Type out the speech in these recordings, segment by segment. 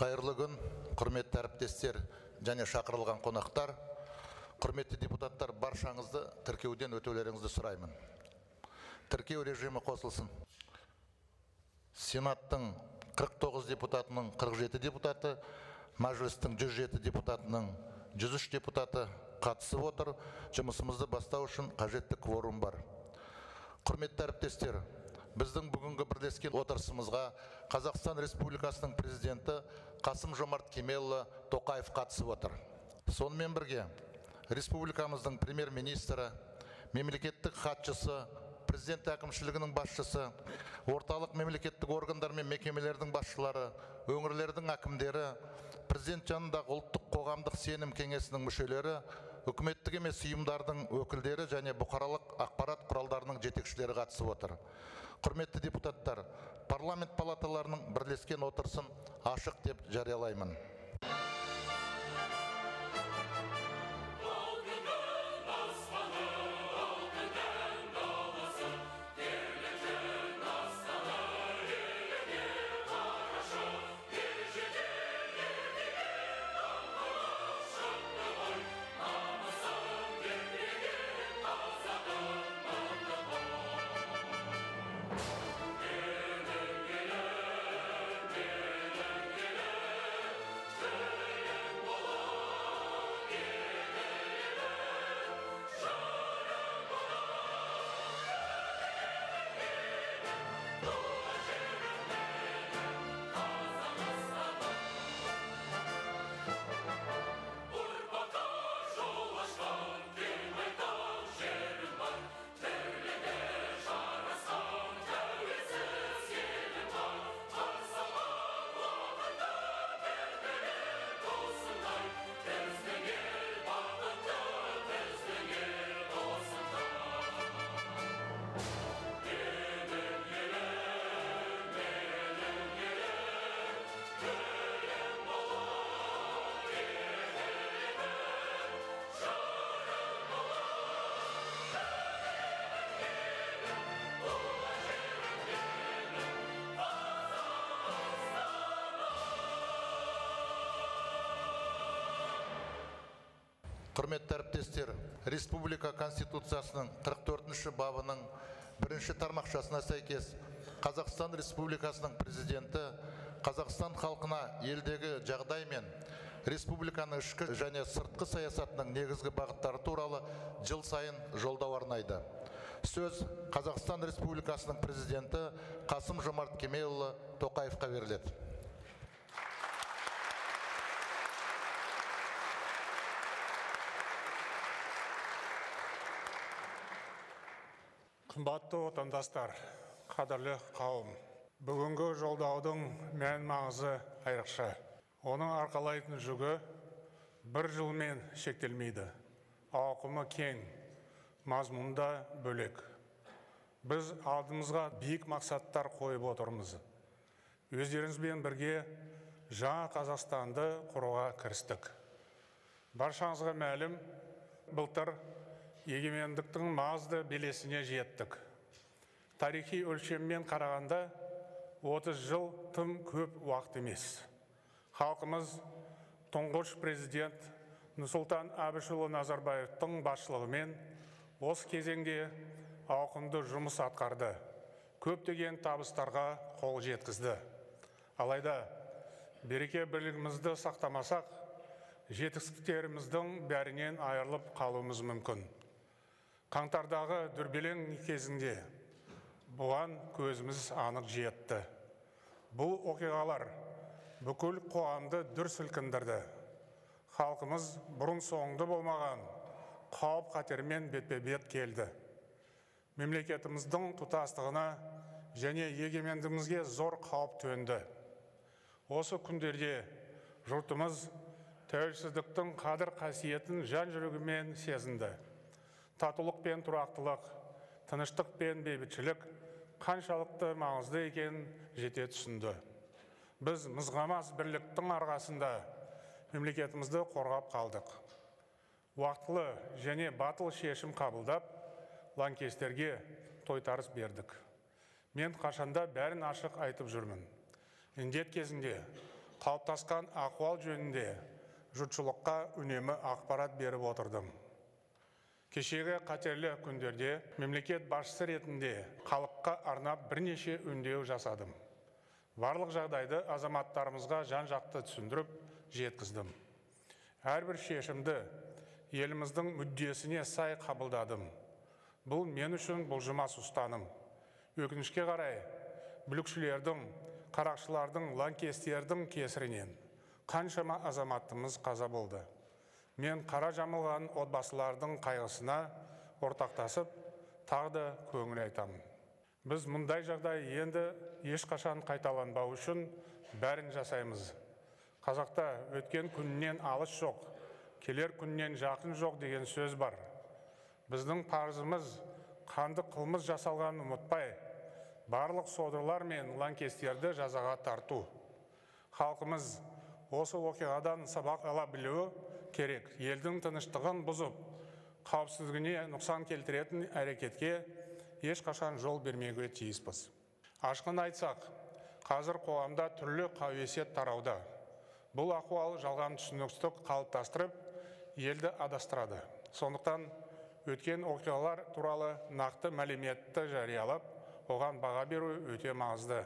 қайырлы күн құрметті әріптестер және шақырылған қонақтар. Құрметті депутаттар баршаңызды тіркеуден өтулеріңізді сұраймын. Тіркеу режимі қосылсын. Сенаттың 49 депутатының 47 депутаты мәжілістің 107 депутатының 103 депутаты қатысып отыр. Жұмысымызды бастау үшін қажетті кворум бар. Құрметті әріптестер біздің бүгінгі бірлескен отырысымызға қазақстан республикасының президенті қасым жомарт кемелұлы тоқаев қатысып отыр. Сонымен бірге республикамыздың премьер министрі мемлекеттік хатшысы президент әкімшілігінің басшысы орталық мемлекеттік органдар мен мекемелердің басшылары өңірлердің әкімдері президент жанындағы ұлттық қоғамдық сенім кеңесінің мүшелері үкіметтік емес ұйымдардың өкілдері және бұқаралық ақпарат құралдарының жетекшілері қатысып отыр. Құрметті депутаттар парламент палаталарының бірлескен отырысын ашық деп жариялаймын. Құрметті әріптестер республика конституциясының 44 бабының бірінші тармақшасына сәйкес қазақстан республикасының президенті қазақстан халқына елдегі жағдай мен республиканың ішкі және сыртқы саясатының негізгі бағыттары туралы жыл сайын жолдау арнайды. Сөз қазақстан республикасының президенті қасым жомарт кемелұлы тоқаевқа беріледі. Қымбатты отандастар қадірлі қауым. Бүгінгі жолдаудың мән маңызы айрықша. Оның арқалайтын жүгі бір жылмен шектелмейді. Ауқымы кең мазмұнда бөлек. Біз алдымызға биік мақсаттар қойып отырмыз. Өздеріңізбен бірге жаңа қазақстанды құруға кірістік. Баршаңызға мәлім былтыр егемендіктің маңызды белесіне жеттік. Тарихи өлшеммен қарағанда 30 жыл тым көп уақыт емес. Халқымыз тұңғыш президент нұрсұлтан әбішұлы назарбаевтың басшылығымен осы кезеңде ауқымды жұмыс атқарды. Көптеген табыстарға қол жеткізді. Алайда береке бірлігімізді сақтамасақ жетістіктеріміздің бәрінен айырылып қалуымыз мүмкін. Қаңтардағы дүрбелең кезінде бұған көзіміз анық жетті. Бұл оқиғалар бүкіл қоғамды дүр сілкіндірді. Халқымыз бұрын соңды болмаған қауіп қатермен бетпе бет келді. Мемлекетіміздің тұтастығына және егемендігімізге зор қауіп төнді. Осы күндерде жұртымыз тәуелсіздіктің қадір қасиетін жан жүрегімен сезінді. Татулық пен тұрақтылық тыныштық пен бейбітшілік қаншалықты маңызды екенін жете түсінді. Біз мызғамас бірліктің арқасында мемлекетімізді қорғап қалдық. Уақытылы және батыл шешім қабылдап лаңкестерге тойтарыс бердік. Мен қашанда бәрін ашық айтып жүрмін. Індет кезінде қалыптасқан ахуал жөнінде жұртшылыққа үнемі ақпарат беріп отырдым. Кешегі қатерлі күндерде мемлекет басшысы ретінде халыққа арнап бірнеше үндеу жасадым. Барлық жағдайды азаматтарымызға жан жақты түсіндіріп жеткіздім. Әрбір шешімді еліміздің мүддесіне сай қабылдадым. Бұл мен үшін бұлжымас ұстаным. Өкінішке қарай бүлікшілердің қарақшылардың лаңкестердің кесірінен қаншама азаматымыз қаза болды. Мен қара жамылған отбасылардың қайғысына ортақтасып тағы да көңіл айтамын. Біз мұндай жағдай енді ешқашан қайталанбау үшін бәрін жасаймыз. Қазақта өткен күннен алыс жоқ келер күннен жақын жоқ деген сөз бар. Біздің парызымыз қанды қылмыс жасалғанын ұмытпай барлық содырлар мен лаңкестерді жазаға тарту. Халқымыз осы оқиғадан сабақ ала білуі керек. Елдің тыныштығын бұзып қауіпсіздігіне нұқсан келтіретін әрекетке ешқашан жол бермеуге тиіспіз. Ашқын айтсақ қазір қоғамда түрлі қауесет тарауда. Бұл ахуал жалған түсіністік қалыптастырып елді адастырады. Сондықтан өткен оқиғалар туралы нақты мәліметті жариялап оған баға беру өте маңызды.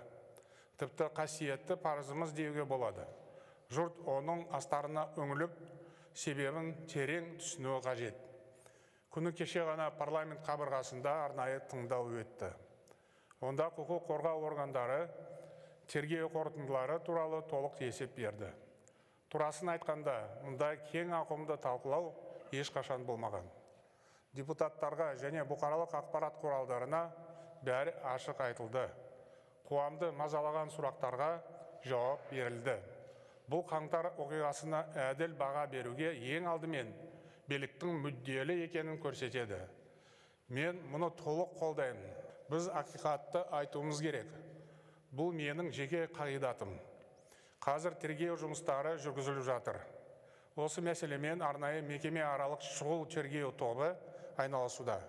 Тіпті қасиетті парызымыз деуге болады. Жұрт оның астарына үңіліп себебін терең түсінуі қажет. Күні кеше ғана парламент қабырғасында арнайы тыңдау өтті. Онда құқық қорғау органдары тергеу қорытындылары туралы толық есеп берді. Турасын айтқанда мұндай кең ауқымды талқылау ешқашан болмаған. Депутаттарға және бұқаралық ақпарат құралдарына бәрі ашық айтылды. Қоғамды мазалаған сұрақтарға жауап берілді. Бұл қаңтар оқиғасына әділ баға беруге ең алдымен биліктің мүдделі екенін көрсетеді. Мен мұны толық қолдаймын. Біз ақиқатты айтуымыз керек. Бұл менің жеке қағидатым. Қазір тергеу жұмыстары жүргізіліп жатыр. Осы мәселемен арнайы мекеме аралық шұғыл тергеу тобы айналысуда.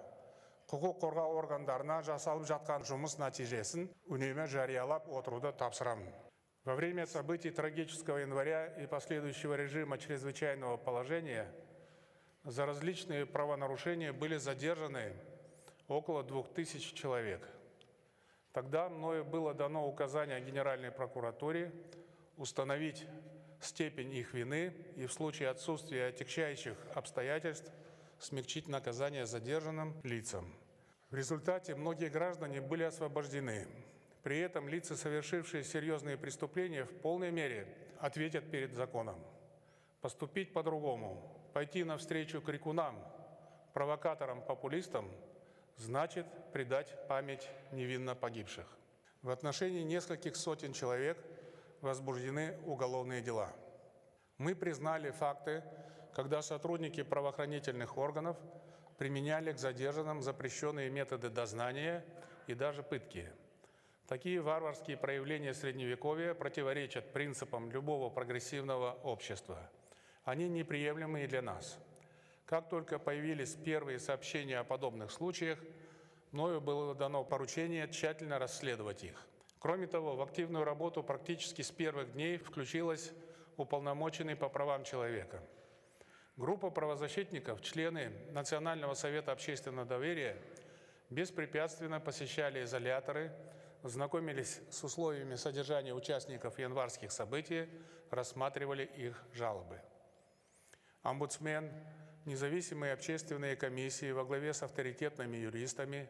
Құқық қорғау органдарына жасалып жатқан жұмыс нәтижесін үнемі жариялап отыруды тапсырамын. Во время событий трагического января и последующего режима чрезвычайного положения за различные правонарушения были задержаны около двух тысяч человек. Тогда мною было дано указание Генеральной прокуратуре установить степень их вины и в случае отсутствия отягчающих обстоятельств смягчить наказание задержанным лицам. В результате многие граждане были освобождены. При этом лица, совершившие серьезные преступления, в полной мере ответят перед законом. Поступить по-другому, пойти навстречу крикунам, провокаторам, популистам, значит предать память невинно погибших. В отношении нескольких сотен человек возбуждены уголовные дела. Мы признали факты, когда сотрудники правоохранительных органов применяли к задержанным запрещенные методы дознания и даже пытки – Такие варварские проявления Средневековья противоречат принципам любого прогрессивного общества. Они неприемлемы и для нас. Как только появились первые сообщения о подобных случаях, мною было дано поручение тщательно расследовать их. Кроме того, в активную работу практически с первых дней включилась уполномоченный по правам человека. Группа правозащитников, члены Национального совета общественного доверия, беспрепятственно посещали изоляторы, знакомились с условиями содержания участников январских событий, рассматривали их жалобы. Омбудсмен, независимые общественные комиссии во главе с авторитетными юристами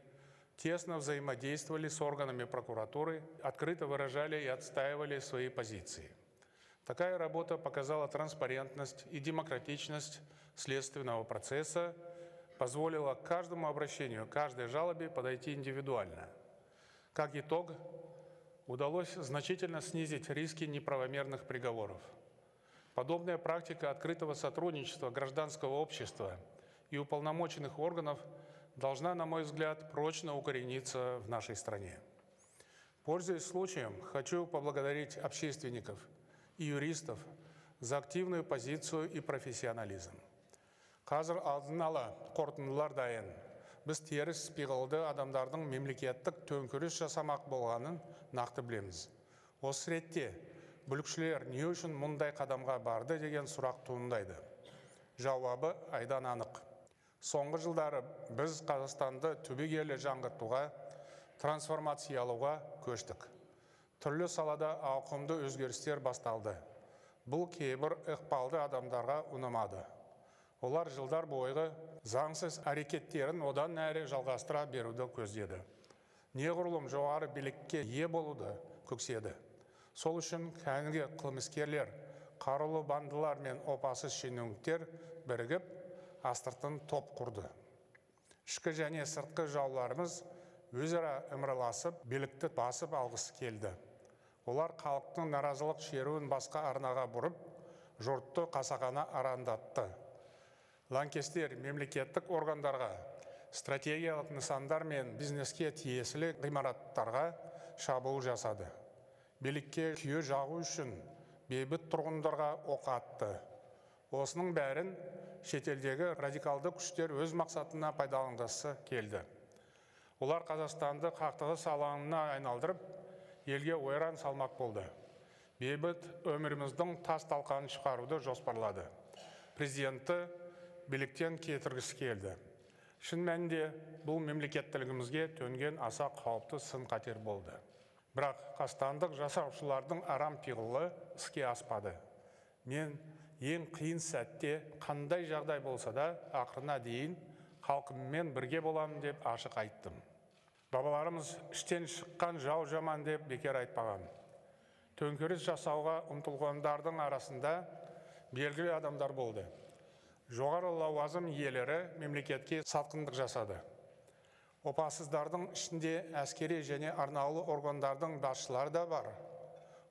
тесно взаимодействовали с органами прокуратуры, открыто выражали и отстаивали свои позиции. Такая работа показала транспарентность и демократичность следственного процесса, позволила каждому обращению, каждой жалобе подойти индивидуально – как итог, удалось значительно снизить риски неправомерных приговоров. Подобная практика открытого сотрудничества гражданского общества и уполномоченных органов должна, на мой взгляд, прочно укорениться в нашей стране. Пользуясь случаем, хочу поблагодарить общественников и юристов за активную позицию и профессионализм. Қазір алдын ала қорытындылар дайын біз теріс пиғылды адамдардың мемлекеттік төңкеріс жасамақ болғанын нақты білеміз. Осы ретте бүлікшілер не үшін мұндай қадамға барды деген сұрақ туындайды? Жауабы айдан анық. Соңғы жылдары біз қазақстанды түбегейлі жаңғыртуға трансформациялауға көштік. Түрлі салада ауқымды өзгерістер басталды. Бұл кейбір ықпалды адамдарға ұнамады. Олар жылдар бойғы заңсыз әрекеттерін одан әрі жалғастыра беруді көздеді. Неғұрлым жоғары билікке ие болуды көкседі сол үшін кәнігі қылмыскерлер қарулы бандылар мен опасыз шенеуніктер бірігіп астыртын топ құрды. Ішкі және сыртқы жауларымыз өзара ымыраласып билікті басып алғысы келді. Олар халықтың наразылық шеруін басқа арнаға бұрып жұртты қасақана арандатты. Лаңкестер мемлекеттік органдарға стратегиялық нысандар мен бизнеске тиесілі ғимараттарға шабуыл жасады. Билікке күйе жағу үшін бейбіт тұрғындарға оқ атты. Осының бәрін шетелдегі радикалды күштер өз мақсатына пайдаланғысы келді. Олар қазақстанды қақтығыс алаңына айналдырып елге ойран салмақ болды. Бейбіт өміріміздің тас талқанын шығаруды жоспарлады. Президентті биліктен кетіргісі келді. Шын мәнінде бұл мемлекеттілігімізге төнген аса қауіпті сын қатер болды. Бірақ қастандық жасаушылардың арам пиғылы іске аспады. Мен ең қиын сәтте қандай жағдай болса да ақырына дейін халқыммен бірге боламын деп ашық айттым. Бабаларымыз іштен шыққан жау жаман деп бекер айтпаған. Төңкеріс жасауға ұмтылғандардың арасында белгілі адамдар болды. Жоғары лауазым иелері мемлекетке сатқындық жасады. Опасыздардың ішінде әскери және арнаулы органдардың басшылары да бар.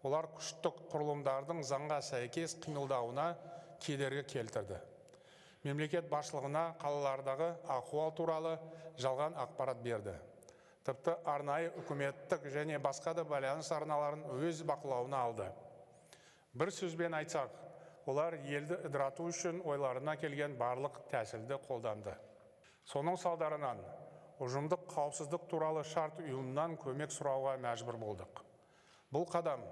Олар күштік құрылымдардың заңға сәйкес қимылдауына кедергі келтірді. Мемлекет басшылығына қалалардағы ахуал туралы жалған ақпарат берді. Тіпті арнайы үкіметтік және басқа да байланыс арналарын өз бақылауына алды. Бір сөзбен айтсақ олар елді ыдырату үшін ойларына келген барлық тәсілді қолданды. Соның салдарынан ұжымдық қауіпсіздік туралы шарт ұйымынан көмек сұрауға мәжбүр болдық. Бұл қадам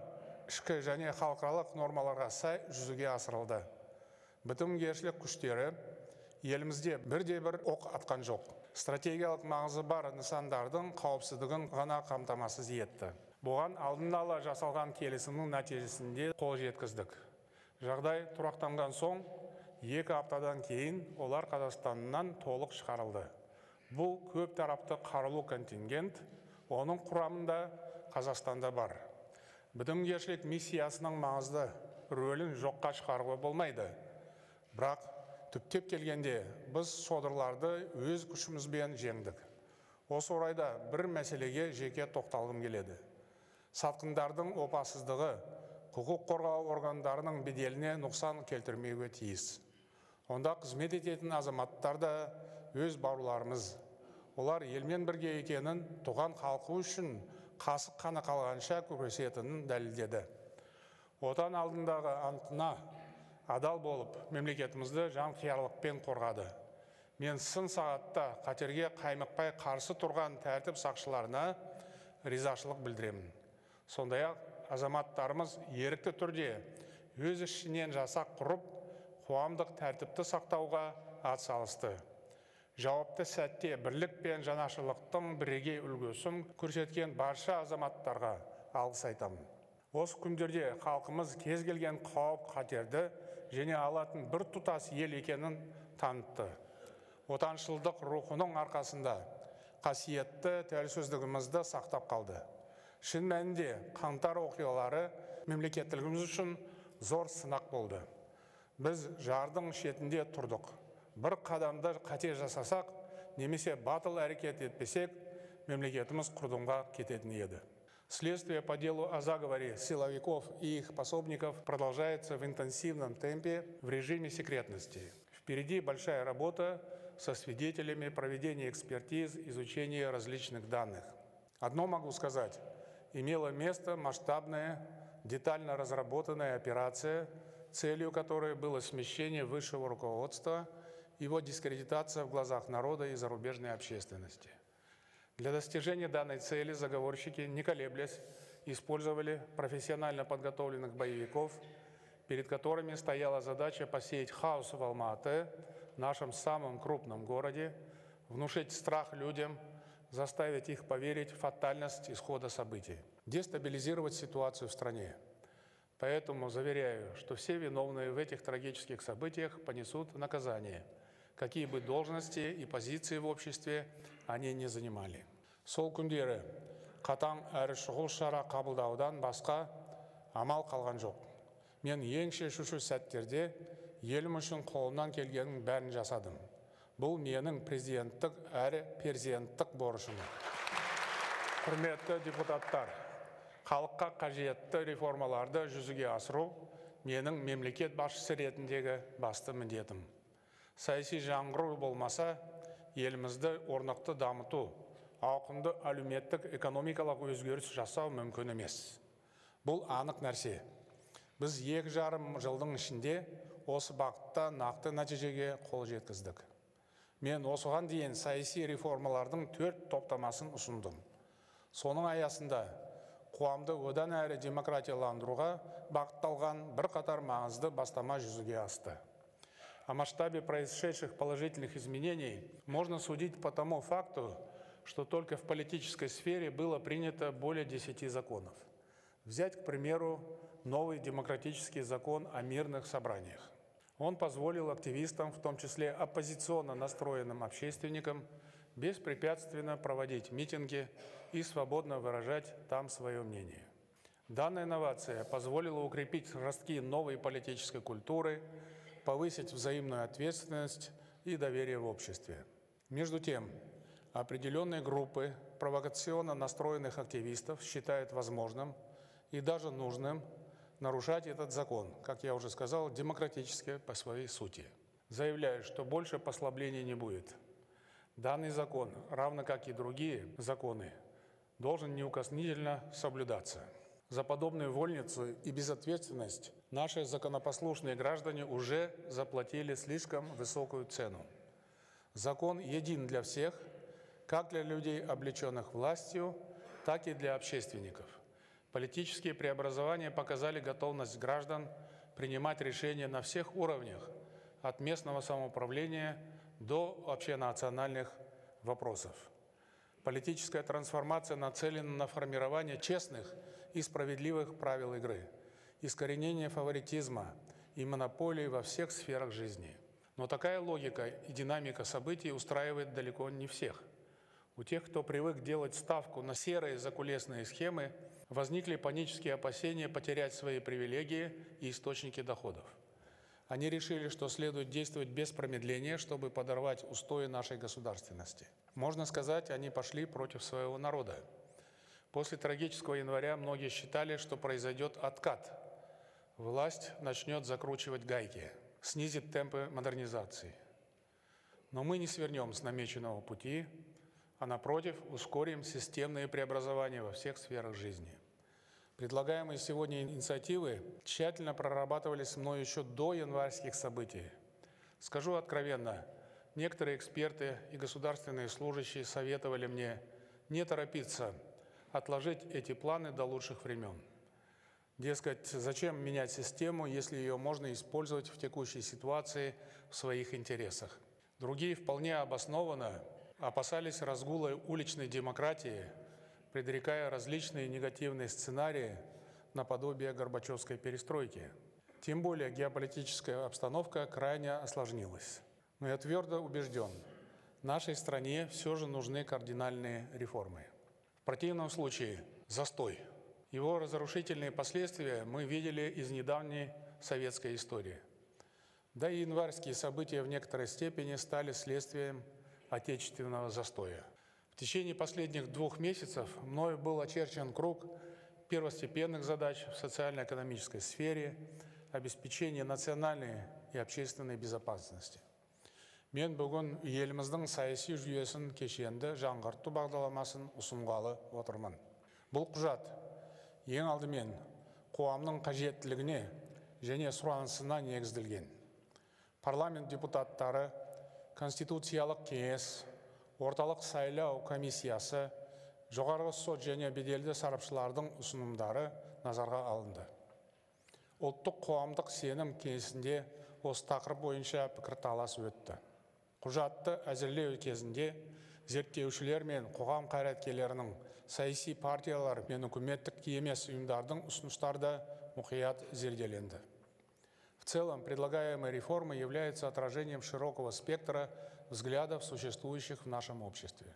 ішкі және халықаралық нормаларға сай жүзеге асырылды. Бітімгершілік күштері елімізде бірде бір оқ атқан жоқ. Стратегиялық маңызы бар нысандардың қауіпсіздігін ғана қамтамасыз етті. Бұған алдын ала жасалған келісімнің нәтижесінде қол жеткіздік. Жағдай тұрақтанған соң екі аптадан кейін олар қазақстаннан толық шығарылды. Бұл көп тарапты қарулы контингент оның құрамында қазақстанда бар. Бітімгершілік миссиясының маңызды рөлін жоққа шығаруға болмайды. Бірақ түптеп келгенде біз содырларды өз күшімізбен жеңдік. Осы орайда бір мәселеге жеке тоқталғым келеді. Сатқындардың опасыздығы құқық қорғау органдарының беделіне нұқсан келтірмеуге тиіс. Онда қызмет ететін азаматтар да өз бауырларымыз. Олар елмен бірге екенін туған халқы үшін қасық қаны қалғанша күресетінін дәлелдеді. Отан алдындағы антына адал болып мемлекетімізді жанқиярлықпен қорғады. Мен сын сағатта қатерге қаймықпай қарсы тұрған тәртіп сақшыларына ризашылық білдіремін. Сондай ақ азаматтарымыз ерікті түрде өз ішінен жасақ құрып қоғамдық тәртіпті сақтауға атсалысты. Жауапты сәтте бірлік пен жанашырлықтың бірегей үлгісін көрсеткен барша азаматтарға алғыс айтамын осы күндерде халқымыз кез келген қауіп қатерді және алатын бір тұтас ел екенін танытты. Отаншылдық рухының арқасында қасиетті тәуелсіздігімізді сақтап қалды. шын мәнінде қаңтар оқиғалары мемлекеттілігіміз үшін зор сынақ болды біз жардың шетінде тұрдық бір қадамды қате жасасақ немесе батыл әрекет етпесек мемлекетіміз құрдымға кететін еді Следствие по делу о заговоре силовиков и их пособников продолжается в интенсивном темпе в режиме секретности. Впереди большая работа со свидетелями проведения экспертиз, изучения различных данных. Одно могу сказать имела место масштабная, детально разработанная операция, целью которой было смещение высшего руководства, его дискредитация в глазах народа и зарубежной общественности. Для достижения данной цели заговорщики, не колеблясь, использовали профессионально подготовленных боевиков, перед которыми стояла задача посеять хаос в Алма-Ате, нашем самом крупном городе, внушить страх людям, заставить их поверить в фатальность исхода событий, дестабилизировать ситуацию в стране. Поэтому заверяю, что все виновные в этих трагических событиях понесут наказание, какие бы должности и позиции в обществе они не занимали. Сол күндері қатаң әрі шұғыл шара қабылдаудан басқа амал қалған жоқ. Мен ең шешуші сәттерде елім үшін қолымнан келгеннің бәрін жасадым. Бұл менің президенттік әрі перзенттік борышым. Құрметті депутаттар, халыққа қажетті реформаларды жүзеге асыру менің мемлекет басшысы ретіндегі басты міндетім. Саяси жаңғыру болмаса, елімізді орнықты дамыту, ауқымды әлеуметтік экономикалық өзгеріс жасау мүмкін емес. Бұл анық нәрсе. Біз екі жарым жылдың ішінде осы бағытта нақты нәтижеге қол жеткіздік. Мен осыған дейін саяси реформалардың төрт топтамасын ұсындым. Соның аясында қоғамды одан әрі демократияландыруға бағытталған бірқатар маңызды бастама жүзеге асты. О масштабе происшедших положительных изменений можно судить по тому факту, что только в политической сфере было принято более 10 законов. Взять, к примеру, новый демократический закон о мирных собраниях. Он позволил активистам, в том числе оппозиционно настроенным общественникам, беспрепятственно проводить митинги и свободно выражать там свое мнение. Данная инновация позволила укрепить ростки новой политической культуры, повысить взаимную ответственность и доверие в обществе. Между тем, определенные группы провокационно настроенных активистов считают возможным и даже нужным нарушать этот закон, как я уже сказал, демократически по своей сути. Заявляю, что больше послаблений не будет. Данный закон, равно как и другие законы, должен неукоснительно соблюдаться. За подобную вольницу и безответственность наши законопослушные граждане уже заплатили слишком высокую цену. Закон един для всех, как для людей, облеченных властью, так и для общественников. Политические преобразования показали готовность граждан принимать решения на всех уровнях, от местного самоуправления до общенациональных вопросов. Политическая трансформация нацелена на формирование честных и справедливых правил игры, искоренение фаворитизма и монополии во всех сферах жизни. Но такая логика и динамика событий устраивает далеко не всех. У тех, кто привык делать ставку на серые закулесные схемы, возникли панические опасения потерять свои привилегии и источники доходов. Они решили, что следует действовать без промедления, чтобы подорвать устои нашей государственности. Можно сказать, они пошли против своего народа. После трагического января многие считали, что произойдет откат. Власть начнет закручивать гайки, снизит темпы модернизации. Но мы не свернем с намеченного пути, а напротив ускорим системные преобразования во всех сферах жизни. Предлагаемые сегодня инициативы тщательно прорабатывались мной еще до январских событий. Скажу откровенно, некоторые эксперты и государственные служащие советовали мне не торопиться, отложить эти планы до лучших времен. Дескать, зачем менять систему, если ее можно использовать в текущей ситуации в своих интересах. Другие вполне обоснованно опасались разгула уличной демократии – предрекая различные негативные сценарии наподобие Горбачевской перестройки. Тем более геополитическая обстановка крайне осложнилась. Но я твердо убежден, нашей стране все же нужны кардинальные реформы. В противном случае застой. Его разрушительные последствия мы видели из недавней советской истории. Да и январские события в некоторой степени стали следствием отечественного застоя В течение последних двух месяцев мною был очерчен круг первостепенных задач в социально-экономической сфере, обеспечения национальной и общественной безопасности. Мен бүгін еліміздің саяси жүйесін кешенді жаңғырту бағдарламасын ұсынғалы отырмын. Бұл құжат ең алдымен қоғамның қажеттілігіне және сұранысына негізделген. Парламент депутаттары, Конституциялық кеңес, орталық сайлау комиссиясы жоғарғы сот және беделді сарапшылардың ұсынымдары назарға алынды. Ұлттық қоғамдық сенім кеңесінде осы тақырып бойынша пікірталас өтті. Құжатты әзірлеу кезінде зерттеушілер мен қоғам қайраткерлерінің саяси партиялар мен үкіметтік емес ұйымдардың ұсыныстары да мұқият зерделенді. В целом предлагаемая реформа является отражением широкого спектра взглядов, существующих в нашем обществе.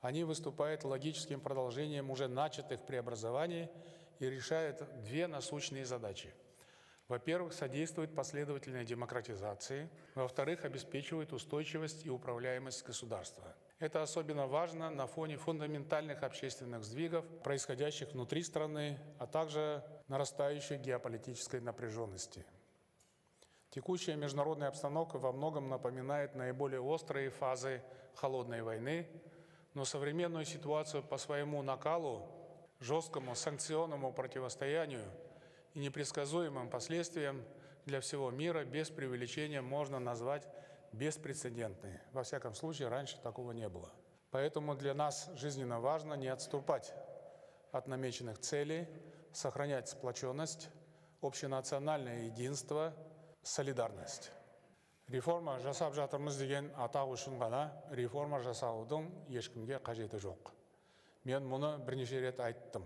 Они выступают логическим продолжением уже начатых преобразований и решают две насущные задачи. Во-первых, содействует последовательной демократизации. Во-вторых, обеспечивает устойчивость и управляемость государства. Это особенно важно на фоне фундаментальных общественных сдвигов, происходящих внутри страны, а также нарастающей геополитической напряженности. Текущая международная обстановка во многом напоминает наиболее острые фазы холодной войны, но современную ситуацию по своему накалу, жесткому санкционному противостоянию и непредсказуемым последствиям для всего мира без преувеличения можно назвать беспрецедентной. Во всяком случае, раньше такого не было. Поэтому для нас жизненно важно не отступать от намеченных целей, сохранять сплоченность, общенациональное единство – солидарность. Реформа жасап жатырмыз деген атақ үшін ғана реформа жасаудың ешкімге қажеті жоқ. Мен мұны бірнеше рет айттым.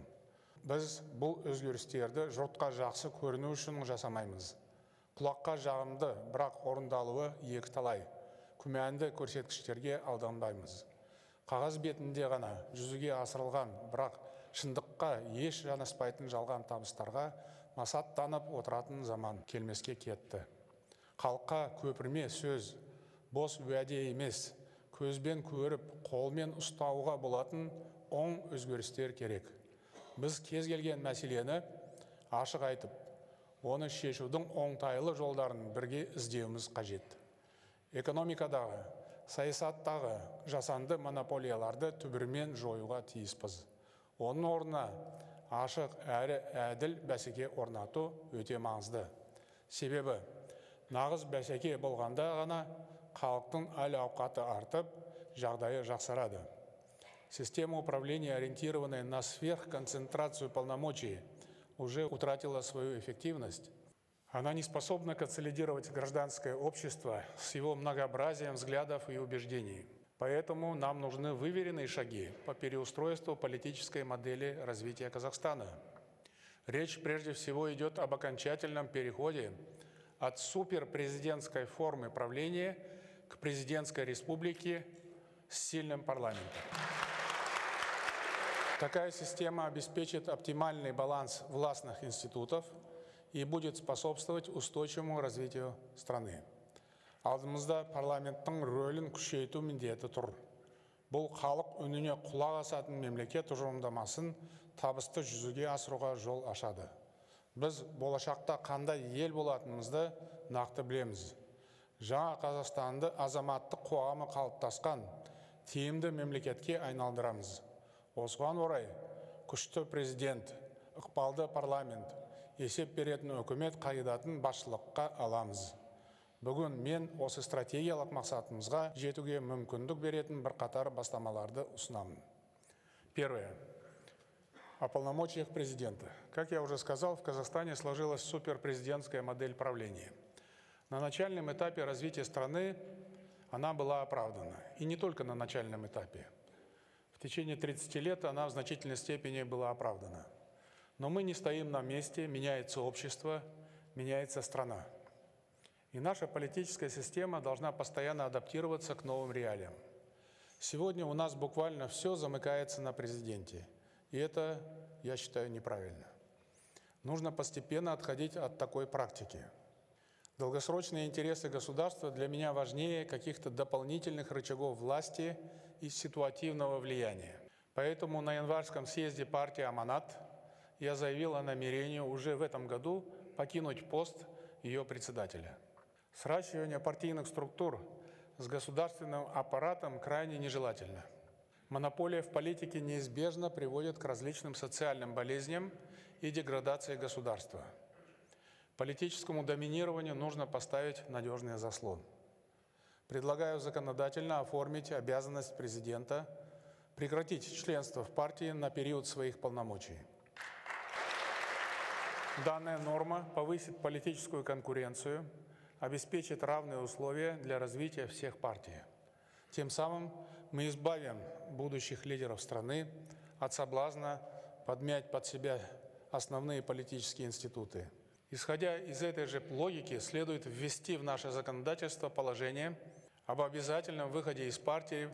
Біз бұл өзгерістерді жұртқа жақсы көріну үшін жасамаймыз. Құлаққа жағымды бірақ орындалуы екі талай күмәнді көрсеткіштерге алданбаймыз. Қағаз бетінде ғана жүзеге асырылған бірақ шындыққа еш жанаспайтын жалған табыстарға масаттанып отыратын заман келмеске кетті. Халыққа көпірме сөз бос уәде емес көзбен көріп қолмен ұстауға болатын оң өзгерістер керек. Біз кез келген мәселені ашық айтып оны шешудің оңтайлы жолдарын бірге іздеуіміз қажет. Экономикадағы саясаттағы жасанды монополияларды түбірімен жоюға тиіспіз. Оның орнына ашық әрі әділ бәсеке орнату өте маңызды себебі нағыз бәсеке болғанда ғана халықтың әл ауқаты артып жағдайы жақсарады система управления ориентированная на сверхконцентрацию полномочий уже утратила свою эффективность она не способна консолидировать гражданское общество с его многообразием взглядов и убеждений Поэтому нам нужны выверенные шаги по переустройству политической модели развития Казахстана. Речь прежде всего идет об окончательном переходе от суперпрезидентской формы правления к президентской республике с сильным парламентом. Такая система обеспечит оптимальный баланс властных институтов и будет способствовать устойчивому развитию страны алдымызда парламенттің рөлін күшейту міндеті тұр. Бұл халық үніне құлақ асатын мемлекет тұжырымдамасын табысты жүзеге асыруға жол ашады. Біз болашақта қандай ел болатынымызды нақты білеміз. Жаңа қазақстанды азаматтық қоғамы қалыптасқан тиімді мемлекетке айналдырамыз. Осыған орай күшті президент ықпалды парламент есеп беретін үкімет қағидатын басшылыққа аламыз. бүгін мен осы стратегиялық мақсатымызға жетуге мүмкіндік беретін бірқатар бастамаларды ұсынамын первое о полномочиях президента как я уже сказал в казахстане сложилась суперпрезидентская модель правления на начальном этапе развития страны она была оправдана и не только на начальном этапе в течение 30 лет она в значительной степени была оправдана но мы не стоим на месте меняется общество меняется страна и наша политическая система должна постоянно адаптироваться к новым реалиям. Сегодня у нас буквально все замыкается на президенте. И это, я считаю, неправильно. Нужно постепенно отходить от такой практики. Долгосрочные интересы государства для меня важнее каких-то дополнительных рычагов власти и ситуативного влияния. Поэтому на январском съезде партии «Аманат» я заявил о намерении уже в этом году покинуть пост ее председателя. Сращивание партийных структур с государственным аппаратом крайне нежелательно. Монополия в политике неизбежно приводит к различным социальным болезням и деградации государства. Политическому доминированию нужно поставить надежный заслон. Предлагаю законодательно оформить обязанность президента прекратить членство в партии на период своих полномочий. Данная норма повысит политическую конкуренцию, обеспечит равные условия для развития всех партий. Тем самым мы избавим будущих лидеров страны от соблазна подмять под себя основные политические институты. Исходя из этой же логики, следует ввести в наше законодательство положение об обязательном выходе из партии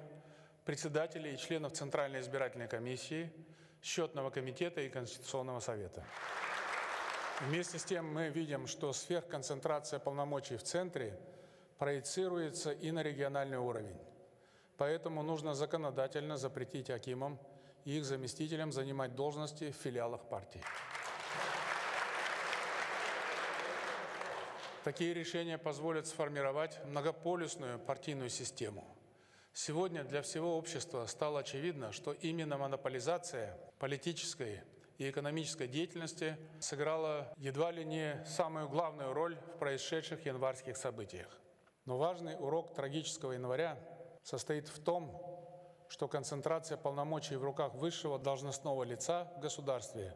председателей и членов Центральной избирательной комиссии, счетного комитета и Конституционного совета. Вместе с тем мы видим, что сверхконцентрация полномочий в центре проецируется и на региональный уровень. Поэтому нужно законодательно запретить акимам и их заместителям занимать должности в филиалах партии. Такие решения позволят сформировать многополюсную партийную систему. Сегодня для всего общества стало очевидно, что именно монополизация политической и экономической деятельности сыграла едва ли не самую главную роль в происшедших январских событиях. Но важный урок трагического января состоит в том, что концентрация полномочий в руках высшего должностного лица в государстве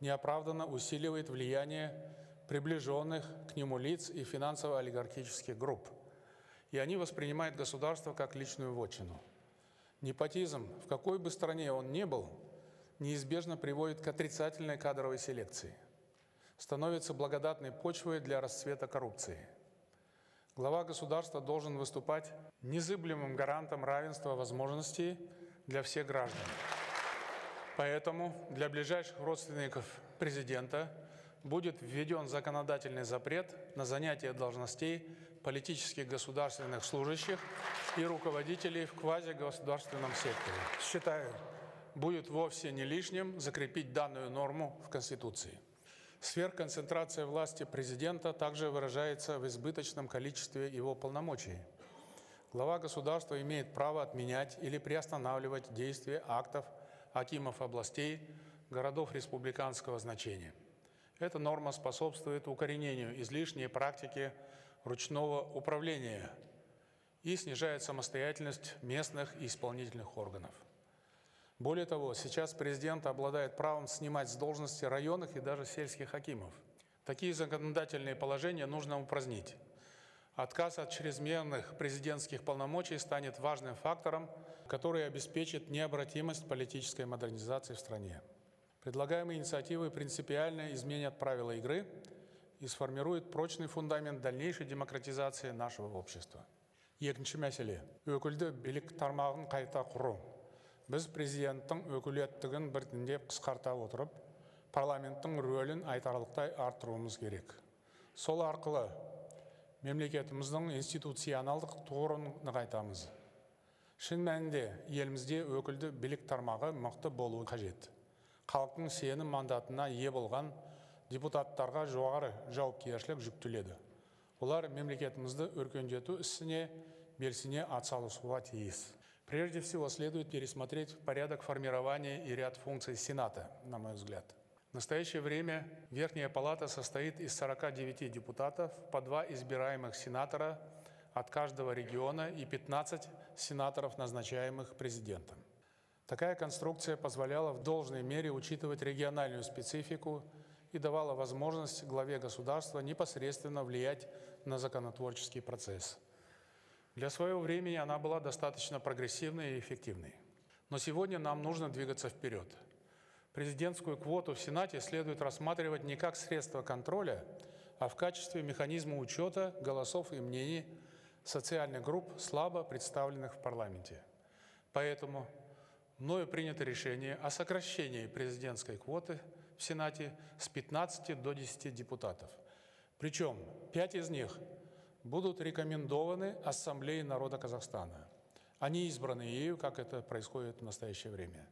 неоправданно усиливает влияние приближенных к нему лиц и финансово-олигархических групп. И они воспринимают государство как личную вотчину. Непотизм, в какой бы стране он ни был, неизбежно приводит к отрицательной кадровой селекции, становится благодатной почвой для расцвета коррупции. Глава государства должен выступать незыблемым гарантом равенства возможностей для всех граждан. Поэтому для ближайших родственников президента будет введен законодательный запрет на занятие должностей политических государственных служащих и руководителей в квазигосударственном секторе. Считаю, будет вовсе не лишним закрепить данную норму в Конституции. Сверхконцентрация власти президента также выражается в избыточном количестве его полномочий. Глава государства имеет право отменять или приостанавливать действие актов акимов областей, городов республиканского значения. Эта норма способствует укоренению излишней практики ручного управления и снижает самостоятельность местных и исполнительных органов. Более того, сейчас президент обладает правом снимать с должности районных и даже сельских хакимов. Такие законодательные положения нужно упразднить. Отказ от чрезмерных президентских полномочий станет важным фактором, который обеспечит необратимость политической модернизации в стране. Предлагаемые инициативы принципиально изменят правила игры и сформируют прочный фундамент дальнейшей демократизации нашего общества. Екінші мәселе өкілді билік тармағын қайта құру біз президенттің өкілеттігін біртіндеп қысқарта отырып парламенттің рөлін айтарлықтай арттыруымыз керек. Сол арқылы мемлекетіміздің институционалдық тұғырын нығайтамыз. Шын мәнінде елімізде өкілді билік тармағы мықты болуы қажет. Халықтың сенім мандатына ие болған депутаттарға жоғары жауапкершілік жүктеледі. Олар мемлекетімізді өркендету ісіне белсене атсалысуға тиіс. Прежде всего, следует пересмотреть порядок формирования и ряд функций Сената, на мой взгляд. В настоящее время Верхняя Палата состоит из 49 депутатов, по два избираемых сенатора от каждого региона и 15 сенаторов, назначаемых президентом. Такая конструкция позволяла в должной мере учитывать региональную специфику и давала возможность главе государства непосредственно влиять на законотворческий процесс – для своего времени она была достаточно прогрессивной и эффективной. Но сегодня нам нужно двигаться вперед. Президентскую квоту в Сенате следует рассматривать не как средство контроля, а в качестве механизма учета голосов и мнений социальных групп, слабо представленных в парламенте. Поэтому мною принято решение о сокращении президентской квоты в Сенате с 15 до 10 депутатов. Причем 5 из них будут рекомендованы Ассамблее народа Казахстана. Они избраны ею, как это происходит в настоящее время.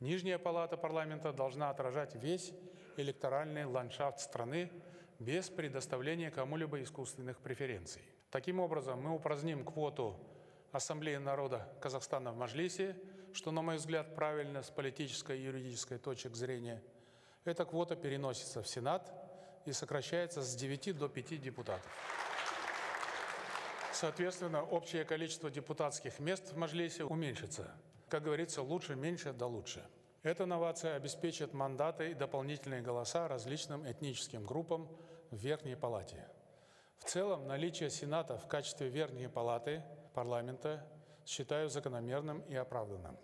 Нижняя палата парламента должна отражать весь электоральный ландшафт страны без предоставления кому-либо искусственных преференций. Таким образом, мы упраздним квоту Ассамблеи народа Казахстана в Мажлисе, что, на мой взгляд, правильно с политической и юридической точек зрения. Эта квота переносится в Сенат и сокращается с 9 до 5 депутатов. Соответственно, общее количество депутатских мест в Мажлисе уменьшится. Как говорится, лучше меньше да лучше. Эта новация обеспечит мандаты и дополнительные голоса различным этническим группам в Верхней Палате. В целом, наличие Сената в качестве Верхней Палаты парламента считаю закономерным и оправданным.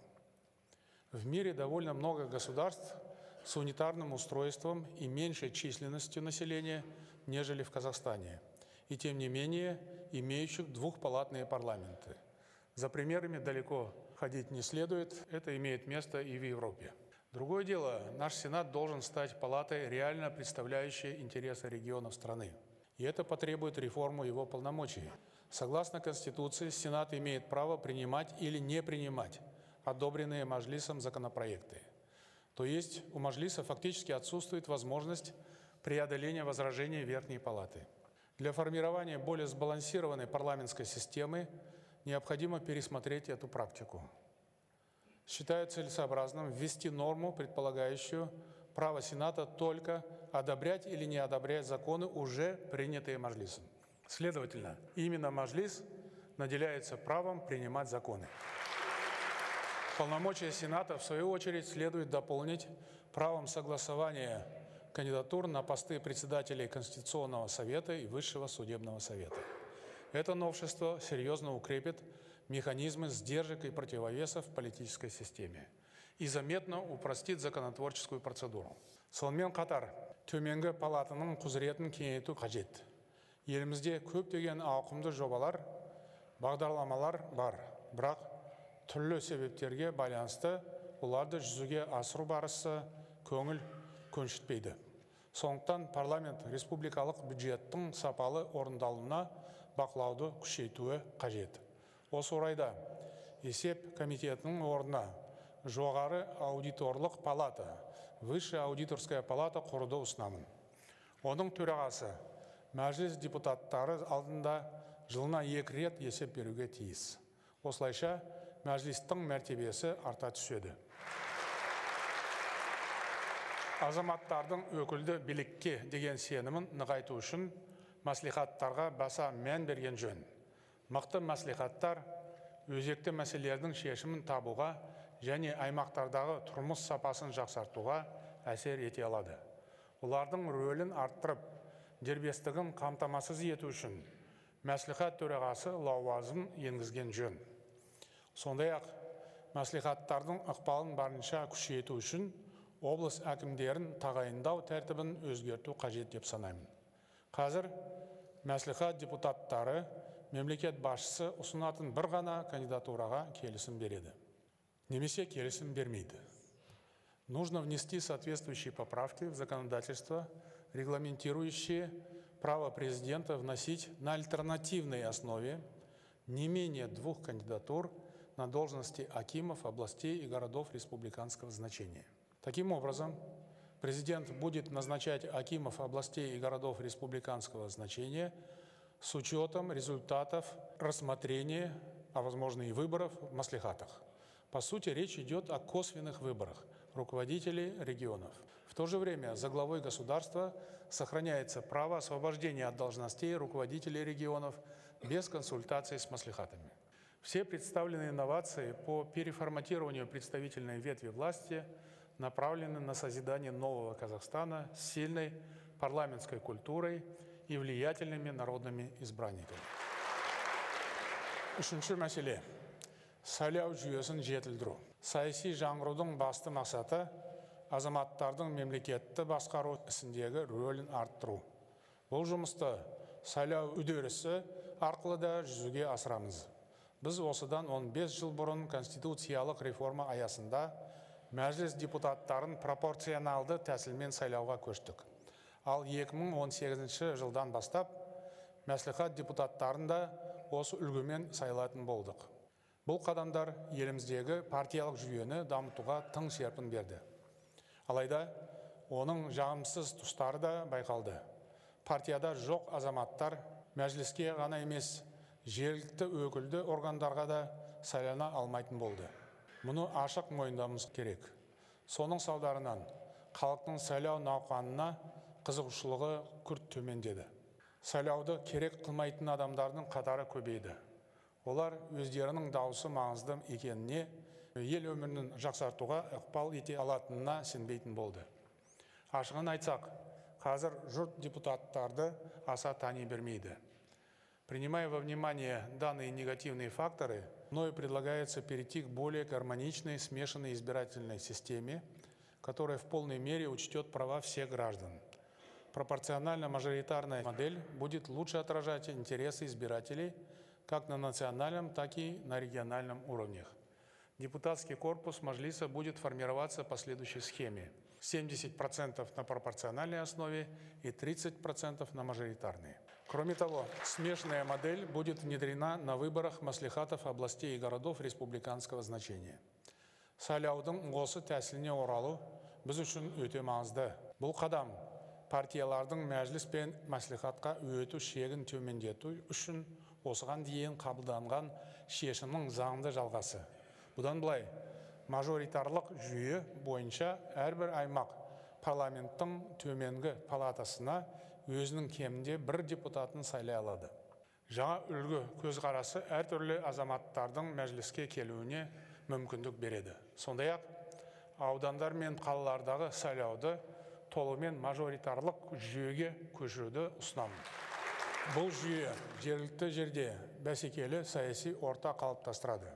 В мире довольно много государств с унитарным устройством и меньшей численностью населения, нежели в Казахстане, и тем не менее имеющих двухпалатные парламенты. За примерами далеко ходить не следует, это имеет место и в Европе. Другое дело, наш Сенат должен стать палатой, реально представляющей интересы регионов страны. И это потребует реформу его полномочий. Согласно Конституции, Сенат имеет право принимать или не принимать одобренные Мажлисом законопроекты. То есть у Мажлиса фактически отсутствует возможность преодоления возражений Верхней Палаты. Для формирования более сбалансированной парламентской системы необходимо пересмотреть эту практику. Считаю целесообразным ввести норму, предполагающую право Сената только одобрять или не одобрять законы, уже принятые Мажлисом. Следовательно, именно Мажлис наделяется правом принимать законы. Полномочия Сената, в свою очередь, следует дополнить правом согласования кандидатур на посты председателей Конституционного совета и Высшего судебного совета. Это новшество серьезно укрепит механизмы сдержек и противовесов в политической системе и заметно упростит законотворческую процедуру. сонымен қатар төменгі палатаның құзыретін кеңейту қажет елімізде көптеген ауқымды жобалар бағдарламалар бар бірақ түрлі себептерге байланысты оларды жүзеге асыру барысы көңіл көншітпейді сондықтан парламент республикалық бюджеттің сапалы орындалуына бақылауды күшейтуі қажет. Осы орайда есеп комитетінің орнына жоғары аудиторлық палата высшая аудиторская палата құруды ұсынамын. Оның төрағасы мәжіліс депутаттары алдында жылына екі рет есеп беруге тиіс. Осылайша мәжілістің мәртебесі арта түседі. Азаматтардың өкілді билікке деген сенімін нығайту үшін мәслихаттарға баса мән берген жөн. Мықты мәслихаттар өзекті мәселелердің шешімін табуға және аймақтардағы тұрмыс сапасын жақсартуға әсер ете алады. Олардың рөлін арттырып дербестігін қамтамасыз ету үшін мәслихат төрағасы лауазым енгізген жөн. Сондай ақ мәслихаттардың ықпалын барынша күшейту үшін облыс әкімдерін тағайындау тәртібін өзгерту қажет деп санаймын қазір мәслихат депутаттары мемлекет басшысы ұсынатын бір ғана кандидатураға келісім береді немесе келісім бермейді нужно внести соответствующие поправки в законодательство регламентирующие право президента вносить на альтернативной основе не менее двух кандидатур на должности акимов областей и городов республиканского значения. Таким образом, президент будет назначать акимов областей и городов республиканского значения с учетом результатов рассмотрения, а возможно и выборов в маслихатах. По сути, речь идет о косвенных выборах руководителей регионов. В то же время за главой государства сохраняется право освобождения от должностей руководителей регионов без консультации с маслихатами. Все представленные инновации по переформатированию представительной ветви власти направлены на созидание нового Казахстана с сильной парламентской культурой и влиятельными народными избранниками. Үшінші мәселе. Сайлау жүйесін жетілдіру. Саяси жаңғырудың басты мақсаты азаматтардың мемлекетті басқару ісіндегі рөлін арттыру. Бұл жұмысты сайлау үдерісі арқылы да жүзеге асырамыз. Біз осыдан 15 жыл бұрын конституциялық реформа аясында мәжіліс депутаттарын пропорционалды тәсілмен сайлауға көштік. Ал 2018 жылдан бастап мәслихат депутаттарын да осы үлгімен сайлатын болдық. Бұл қадамдар еліміздегі партиялық жүйені дамытуға тың серпін берді. Алайда оның жағымсыз тұстары да байқалды. Партияда жоқ азаматтар мәжіліске ғана емес жергілікті өкілді органдарға да сайлана алмайтын болды. Мұны ашық мойындауымыз керек. Соның салдарынан халықтың сайлау науқанына қызығушылығы күрт төмендеді. Сайлауды керек қылмайтын адамдардың қатары көбейді. Олар өздерінің дауысы маңызды екеніне ел өмірін жақсартуға ықпал ете алатынына сенбейтін болды. Ашығын айтсақ қазір жұрт депутаттарды аса тани бермейді. Принимая во внимание данные негативные факторы, мною предлагается перейти к более гармоничной смешанной избирательной системе, которая в полной мере учтет права всех граждан. Пропорционально-мажоритарная модель будет лучше отражать интересы избирателей как на национальном, так и на региональном уровнях. Депутатский корпус Мажлиса будет формироваться по следующей схеме. 70% на пропорциональной основе и 30% на мажоритарной. Кроме того, смешанная модель будет внедрена на выборах маслихатов областей и городов республиканского значения. сайлаудың осы тәсіліне оралу біз үшін өте маңызды бұл қадам партиялардың мәжіліс пен мәслихатқа өту шегін төмендету үшін осыған дейін қабылданған шешімнің заңды жалғасы бұдан былай мажоритарлық жүйе бойынша әрбір аймақ парламенттің төменгі палатасына өзінің кемінде бір депутатын сайлай алады. Жаңа үлгі көзқарасы әртүрлі азаматтардың мәжіліске келуіне мүмкіндік береді. Сондай ақ аудандар мен қалалардағы сайлауды толығымен мажоритарлық жүйеге көшіруді ұсынамын. Бұл жүйе жергілікті жерде бәсекелі саяси орта қалыптастырады.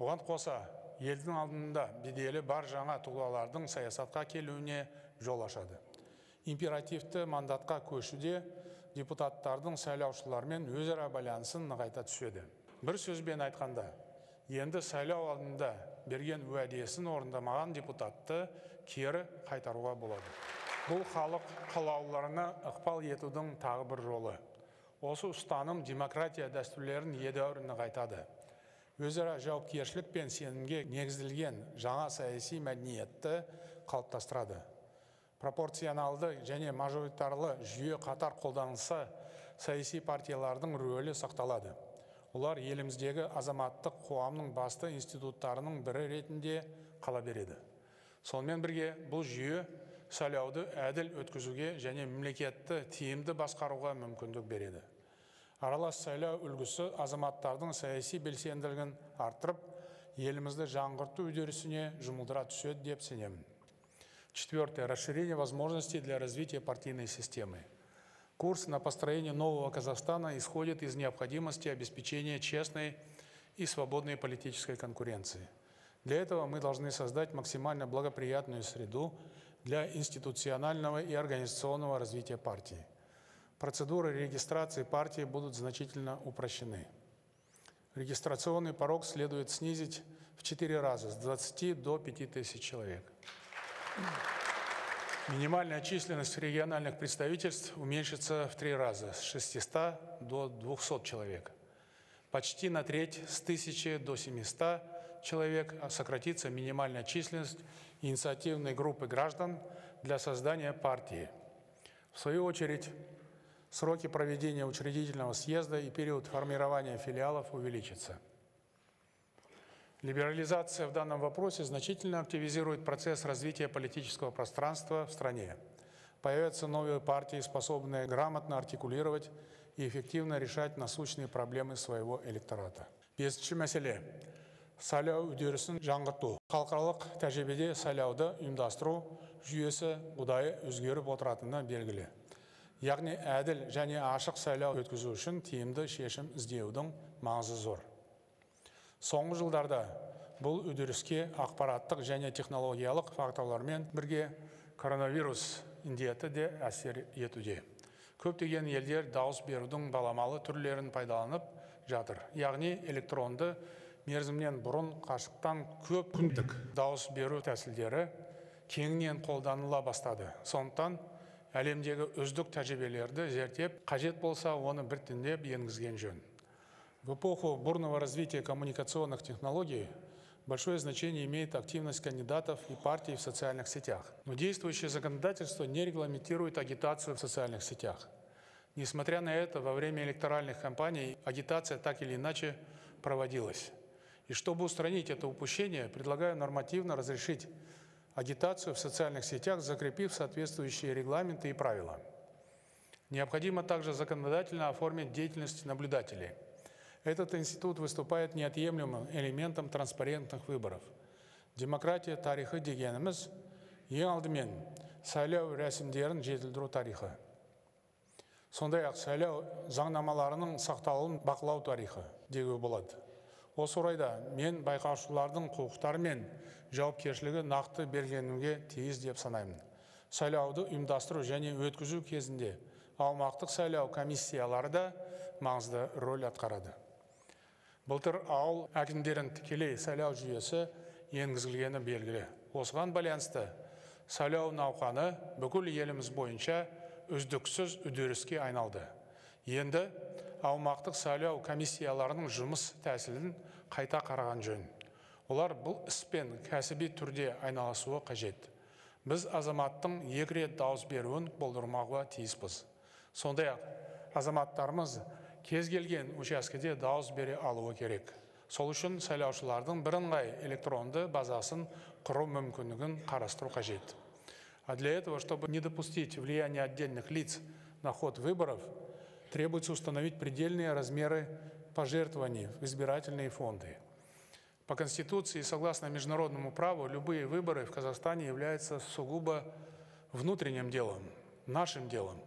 Оған қоса елдің алдында беделі бар жаңа тұлғалардың саясатқа келуіне жол ашады. Императивті мандатқа көшуде депутаттардың сайлаушылармен өзара байланысын нығайта түседі. Бір сөзбен айтқанда енді сайлау алдында берген уәдесін орындамаған депутатты кері қайтаруға болады. Бұл халық қалаулыларына ықпал етудің тағы бір жолы. Осы ұстаным демократия дәстүрлерін едәуір нығайтады. Өзара жауапкершілік пен сенімге негізделген жаңа саяси мәдениетті қалыптастырады. Пропорционалды және мажоритарлы жүйе қатар қолданылса саяси партиялардың рөлі сақталады. Олар еліміздегі азаматтық қоғамның басты институттарының бірі ретінде қала береді. Сонымен бірге бұл жүйе сайлауды әділ өткізуге және мемлекетті тиімді басқаруға мүмкіндік береді. Аралас сайлау үлгісі азаматтардың саяси белсенділігін арттырып елімізді жаңғырту үдерісіне жұмылдыра түседі деп сенемін. Четвертое расширение возможностей для развития партийной системы Курс на построение нового Казахстана исходит из необходимости обеспечения честной и свободной политической конкуренции. Для этого мы должны создать максимально благоприятную среду для институционального и организационного развития партии. Процедуры регистрации партии будут значительно упрощены. Регистрационный порог следует снизить в 4 раза, с 20 до 5 тысяч человек. Минимальная численность региональных представительств уменьшится в три раза, с 600 до 200 человек. Почти на треть, с 1000 до 700 человек а сократится минимальная численность инициативной группы граждан для создания партии. В свою очередь, сроки проведения учредительного съезда и период формирования филиалов увеличатся – Либерализация в данном вопросе значительно активизирует процесс развития политического пространства в стране. Появятся новые партии, способные грамотно артикулировать и эффективно решать насущные проблемы своего электората. бесінші мәселе сайлау үдерісін жаңғырту халықаралық тәжірибеде сайлауды ұйымдастыру жүйесі ұдайы өзгеріп отыратыны белгілі яғни әділ және ашық сайлау өткізу үшін тиімді шешім іздеудің маңызы зор соңғы жылдарда бұл үдеріске ақпараттық және технологиялық факторлармен бірге коронавирус індеті де әсер етуде. Көптеген елдер дауыс берудің баламалы түрлерін пайдаланып жатыр. Яғни электронды мерзімнен бұрын қашықтан көп күндік. дауыс беру тәсілдері кеңінен қолданыла бастады. Сондықтан әлемдегі үздік тәжірибелерді зерттеп қажет болса оны біртіндеп енгізген жөн. В эпоху бурного развития коммуникационных технологий большое значение имеет активность кандидатов и партий в социальных сетях. Но действующее законодательство не регламентирует агитацию в социальных сетях. Несмотря на это, во время электоральных кампаний агитация так или иначе проводилась. И чтобы устранить это упущение, предлагаю нормативно разрешить агитацию в социальных сетях, закрепив соответствующие регламенты и правила. Необходимо также законодательно оформить деятельность наблюдателей – Этот институт выступает неотъемлемым элементом транспарентных выборов. Демократия тарихы дегеніміз ең алдымен сайлау рәсімдерін жетілдіру тарихы. Сондай ақ сайлау заңнамаларының сақталуын бақылау тарихы деуге болады. Осы орайда мен байқаушылардың құқықтары мен жауапкершілігі нақты белгіленуге тиіс деп санаймын. Сайлауды ұйымдастыру және өткізу кезінде аумақтық сайлау комиссиялары да маңызды рөл атқарады. Былтыр ауыл әкімдерін тікелей сайлау жүйесі енгізілгені белгілі. Осыған байланысты сайлау науқаны бүкіл еліміз бойынша үздіксіз үдеріске айналды. Енді аумақтық сайлау комиссияларының жұмыс тәсілін қайта қараған жөн. Олар бұл іспен кәсіби түрде айналысуы қажет. Біз азаматтың екі рет дауыс беруін болдырмауға тиіспіз. Сондай ақ азаматтарымыз кез келген учаскеде дауыс бере алуы керек. Сол үшін сайлаушылардың бірыңғай электронды базасын құру мүмкіндігін қарастыру қажет. А для этого, чтобы не допустить влияния отдельных лиц на ход выборов, требуется установить предельные размеры пожертвований в избирательные фонды. По Конституции, согласно международному праву, любые выборы в Казахстане являются сугубо внутренним делом, нашим делом.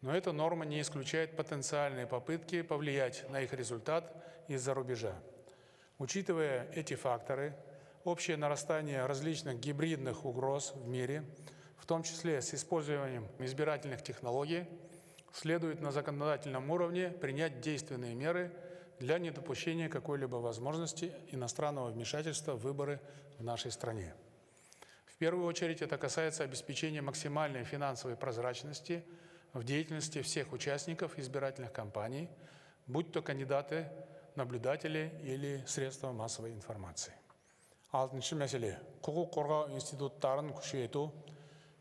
Но эта норма не исключает потенциальные попытки повлиять на их результат из-за рубежа. Учитывая эти факторы, общее нарастание различных гибридных угроз в мире, в том числе с использованием избирательных технологий, следует на законодательном уровне принять действенные меры для недопущения какой-либо возможности иностранного вмешательства в выборы в нашей стране. В первую очередь это касается обеспечения максимальной финансовой прозрачности в деятельности всех участников избирательных кампаний, будь то кандидаты, наблюдатели или средства массовой информации. алтыншы мәселе. Құқық қорғау институттарын күшейту.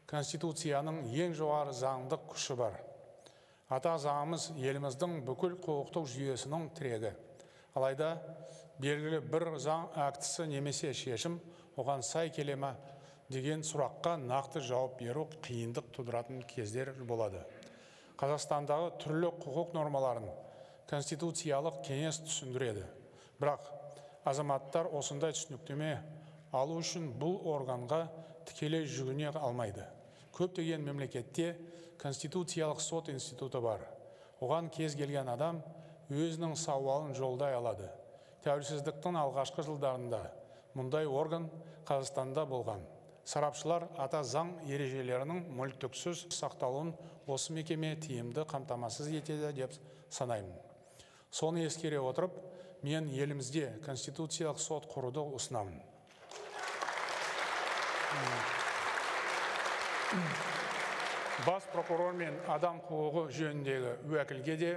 Конституцияның ең жоғары заңдық күші бар. Ата заңымыз еліміздің бүкіл құқықтық жүйесінің тірегі. Алайда белгілі бір заң актісі немесе шешім оған сай келе ма деген сұраққа нақты жауап беру қиындық тудыратын кездер болады. Қазақстандағы түрлі құқық нормаларын конституциялық кеңес түсіндіреді. Бірақ азаматтар осындай түсініктеме алу үшін бұл органға тікелей жүгіне алмайды. Көптеген мемлекетте конституциялық сот институты бар. Оған кез келген адам өзінің сауалын жолдай алады. Тәуелсіздіктің алғашқы жылдарында мұндай орган қазақстанда болған. Сарапшылар ата заң ережелерінің мүлтіксіз сақталуын осы мекеме тиімді қамтамасыз етеді деп санаймын. Соны ескере отырып мен елімізде конституциялық сот құруды ұсынамын. Бас прокурор мен адам құқығы жөніндегі уәкілге де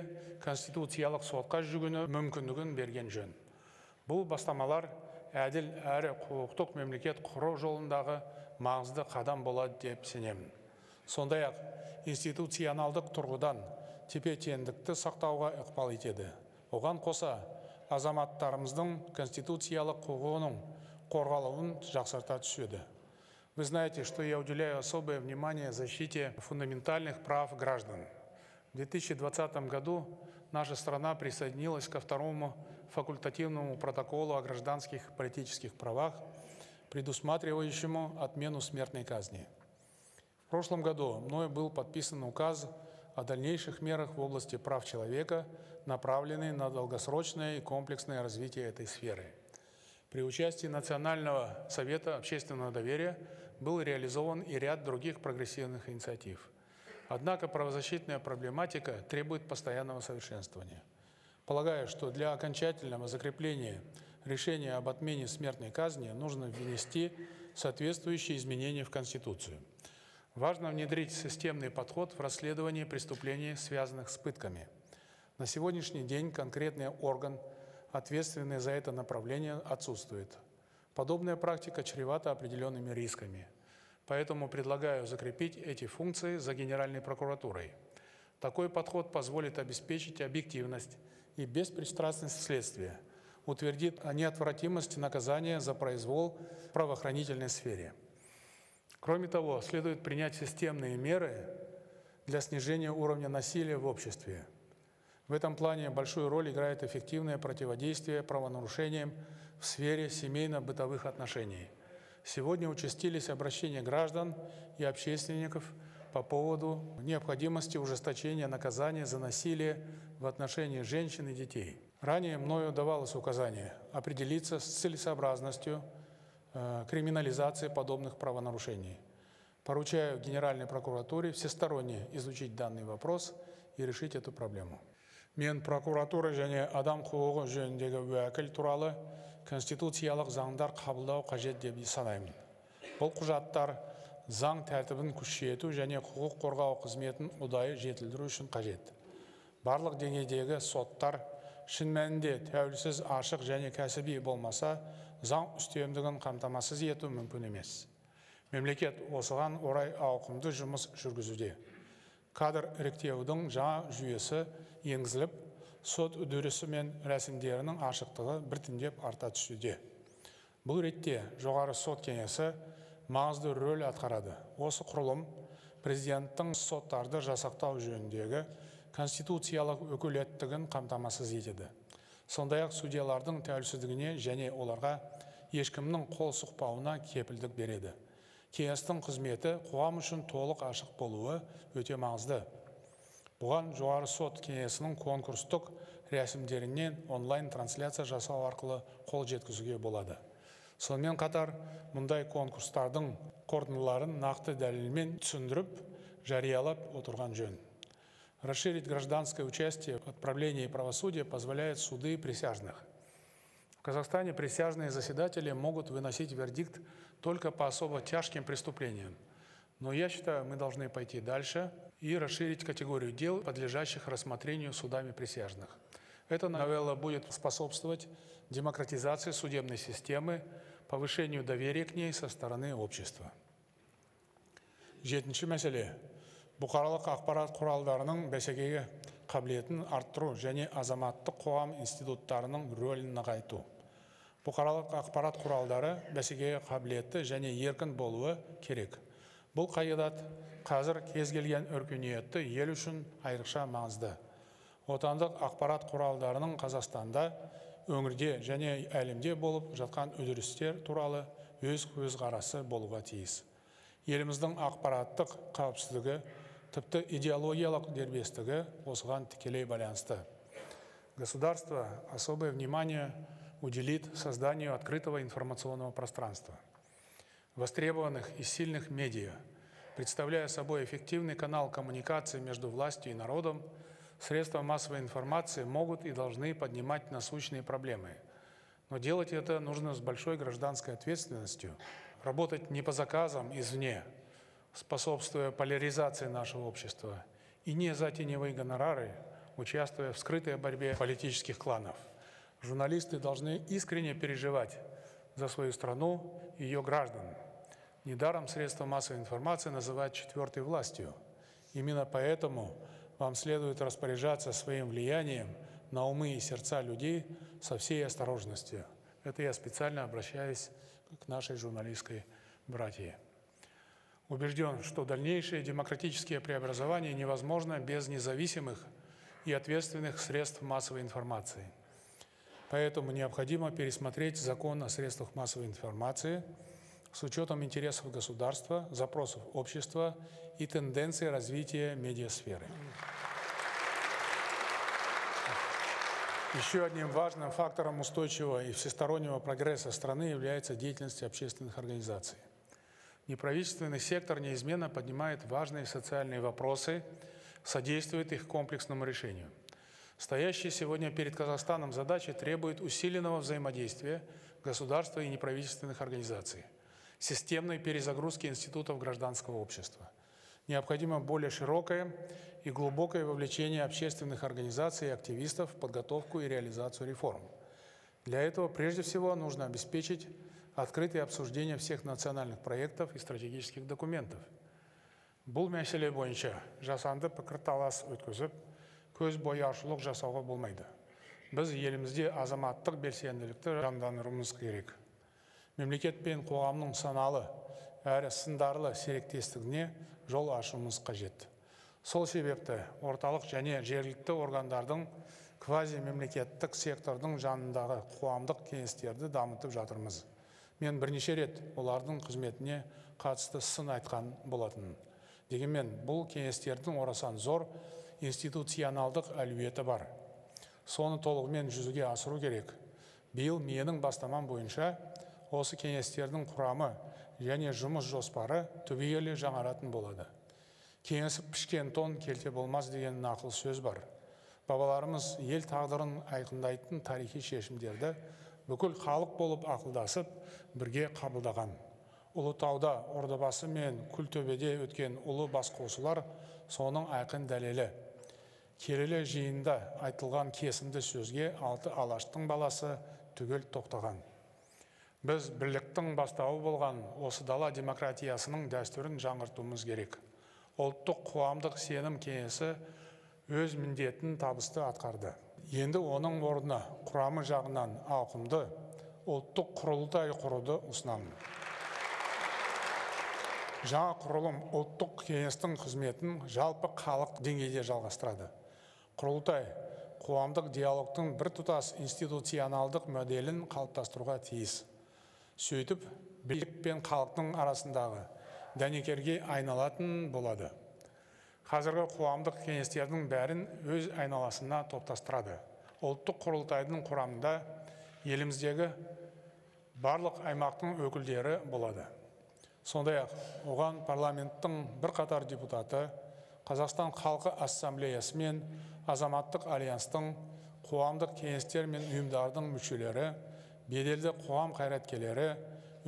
конституциялық сотқа жүгіну мүмкіндігін берген жөн. Бұл бастамалар әділ әрі құқықтық мемлекет құру жолындағы маңызды қадам болады деп сенемін сондай ақ институционалдық тұрғыдан тепе теңдікті сақтауға ықпал етеді оған қоса азаматтарымыздың конституциялық құқығының қорғалуын жақсарта түседі Вы знаете, что я уделяю особое внимание защите фундаментальных прав граждан. В 2020 году наша страна присоединилась ко второму факультативному протоколу о гражданских и политических правах, предусматривающему отмену смертной казни. В прошлом году мною был подписан указ о дальнейших мерах в области прав человека, направленный на долгосрочное и комплексное развитие этой сферы. При участии Национального совета общественного доверия был реализован и ряд других прогрессивных инициатив. Однако правозащитная проблематика требует постоянного совершенствования. Полагаю, что для окончательного закрепления решения об отмене смертной казни нужно ввести соответствующие изменения в Конституцию. Важно внедрить системный подход в расследовании преступлений, связанных с пытками. На сегодняшний день конкретный орган, ответственный за это направление, отсутствует. Подобная практика чревата определенными рисками. Поэтому предлагаю закрепить эти функции за Генеральной прокуратурой. Такой подход позволит обеспечить объективность и беспристрастность следствия, утвердит неотвратимость наказания за произвол в правоохранительной сфере. Кроме того, следует принять системные меры для снижения уровня насилия в обществе. В этом плане большую роль играет эффективное противодействие правонарушениям в сфере семейно-бытовых отношений. Сегодня участились обращения граждан и общественников по поводу необходимости ужесточения наказания за насилие в отношении женщин и детей. Ранее мною давалось указание определиться с целесообразностью э, криминализации подобных правонарушений. Поручаю Генеральной прокуратуре всесторонне изучить данный вопрос и решить эту проблему. Мен прокуратура және адам құқығы жөніндегі уәкіл туралы конституциялық заңдар қабылдау қажет деп санаймын. Бұл құжаттар заң тәртібін күшейту және құқық қорғау қызметін ұдайы жетілдіру үшін қажет. Барлық деңгейдегі соттар шын мәнінде тәуелсіз ашық және кәсіби болмаса, заң үстемдігін қамтамасыз ету мүмкін емес. Мемлекет осыған орай ауқымды жұмыс жүргізуде. Кадр іріктеудің жаңа жүйесі енгізіліп, сот үдерісі мен рәсімдерінің ашықтығы біртіндеп арта түсуде. Бұл ретте жоғары сот кеңесі маңызды рөл атқарады. Осы құрылым президенттің соттарды жасақтау жөніндегі конституциялық өкілеттігін қамтамасыз етеді. Сондай ақ судьялардың тәуелсіздігіне және оларға ешкімнің қол сұқпауына кепілдік береді. Кеңестің қызметі қоғам үшін толық ашық болуы өте маңызды. Бұған жоғары сот кеңесінің конкурстық рәсімдерінен онлайн трансляция жасау арқылы қол жеткізуге болады. Сонымен қатар мұндай конкурстардың қорытындыларын нақты дәлелмен түсіндіріп, жариялап отырған жөн. Расширить гражданское участие в отправлении правосудия позволяет суды присяжных. В Казахстане присяжные заседатели могут выносить вердикт только по особо тяжким преступлениям. Но я считаю, мы должны пойти дальше и расширить категорию дел, подлежащих рассмотрению судами присяжных. Эта новелла будет способствовать демократизации судебной системы, повышению доверия к ней со стороны общества. жетінші мәселе бұқаралық ақпарат құралдарының бәсекеге қабілетін арттыру және азаматтық қоғам институттарының рөлін нығайту. Бұқаралық ақпарат құралдары бәсекеге қабілетті және еркін болуы керек. Бұл қағидат қазір кез келген өркениетті ел үшін айрықша маңызды. Отандық ақпарат құралдарының қазақстанда өңірде және әлемде болып жатқан үдерістер туралы өз көзқарасы болуға тиіс. Еліміздің ақпараттық қауіпсіздігі тіпті идеологиялық дербестігі осыған тікелей байланысты государство особое внимание уделит созданию открытого информационного пространства востребованных и сильных медиа представляя собой эффективный канал коммуникации между властью и народом средства массовой информации могут и должны поднимать насущные проблемы но делать это нужно с большой гражданской ответственностью работать не по заказам извне, способствуя поляризации нашего общества, и не за теневые гонорары, участвуя в скрытой борьбе политических кланов. Журналисты должны искренне переживать за свою страну и ее граждан. Недаром средства массовой информации называют четвертой властью. Именно поэтому вам следует распоряжаться своим влиянием на умы и сердца людей со всей осторожностью. Это я специально обращаюсь к нашей журналистской братье. Убежден, что дальнейшие демократические преобразования невозможно без независимых и ответственных средств массовой информации. Поэтому необходимо пересмотреть закон о средствах массовой информации с учетом интересов государства, запросов общества и тенденций развития медиасферы. Еще одним важным фактором устойчивого и всестороннего прогресса страны является деятельность общественных организаций. Неправительственный сектор неизменно поднимает важные социальные вопросы, содействует их комплексному решению. Стоящие сегодня перед Казахстаном задачи требуют усиленного взаимодействия государства и неправительственных организаций, системной перезагрузки институтов гражданского общества. Необходимо более широкое и глубокое вовлечение общественных организаций и активистов в подготовку и реализацию реформ. Для этого прежде всего нужно обеспечить открытое обсуждение всех национальных проектов и стратегических документов. Бұл мәселе бойынша жасанды пікірталас өткізіп, көз бояушылық жасауға болмайды. Біз елімізде азаматтық белсенділікті жандандыруымыз керек. Мемлекет пен қоғамның саналы әрі сындарлы серіктестігіне жол ашуымыз қажет сол себепті орталық және жергілікті органдардың квазимемлекеттік сектордың жанындағы қоғамдық кеңестерді дамытып жатырмыз мен бірнеше рет олардың қызметіне қатысты сын айтқан болатын. Дегенмен бұл кеңестердің орасан зор институционалдық әлеуеті бар. Соны толығымен жүзеге асыру керек. Биыл менің бастамам бойынша осы кеңестердің құрамы және жұмыс жоспары түбегейлі жаңаратын болады. Кеңесіп пішкен тон келте болмас деген нақыл сөз бар. Бабаларымыз ел тағдырын айқындайтын тарихи шешімдерді бүкіл халық болып ақылдасып бірге қабылдаған. Ұлытауда ордабасы мен күлтөбеде өткен ұлы басқосулар соның айқын дәлелі. Келелі жиында айтылған кесімді сөзге алты алаштың баласы түгел тоқтаған. Біз бірліктің бастауы болған осы дала демократиясының дәстүрін жаңғыртуымыз керек. Ұлттық қоғамдық сенім кеңесі өз міндетін табысты атқарды. Енді оның орнына құрамы жағынан ауқымды ұлттық құрылтай құруды ұсынамын. Жаңа құрылым ұлттық кеңестің қызметін жалпы халық деңгейде жалғастырады. Құрылтай қоғамдық диалогтың біртұтас институционалдық моделін қалыптастыруға тиіс. Сөйтіп билік пен халықтың арасындағы дәнекерге айналатын болады. Қазіргі қоғамдық кеңестердің бәрін өз айналасына топтастырады. Ұлттық құрылтайдың құрамында еліміздегі барлық аймақтың өкілдері болады. Сондай ақ оған парламенттің бірқатар депутаты қазақстан халқы ассамблеясы мен азаматтық альянстың қоғамдық кеңестер мен ұйымдардың мүшелері беделді қоғам қайраткерлері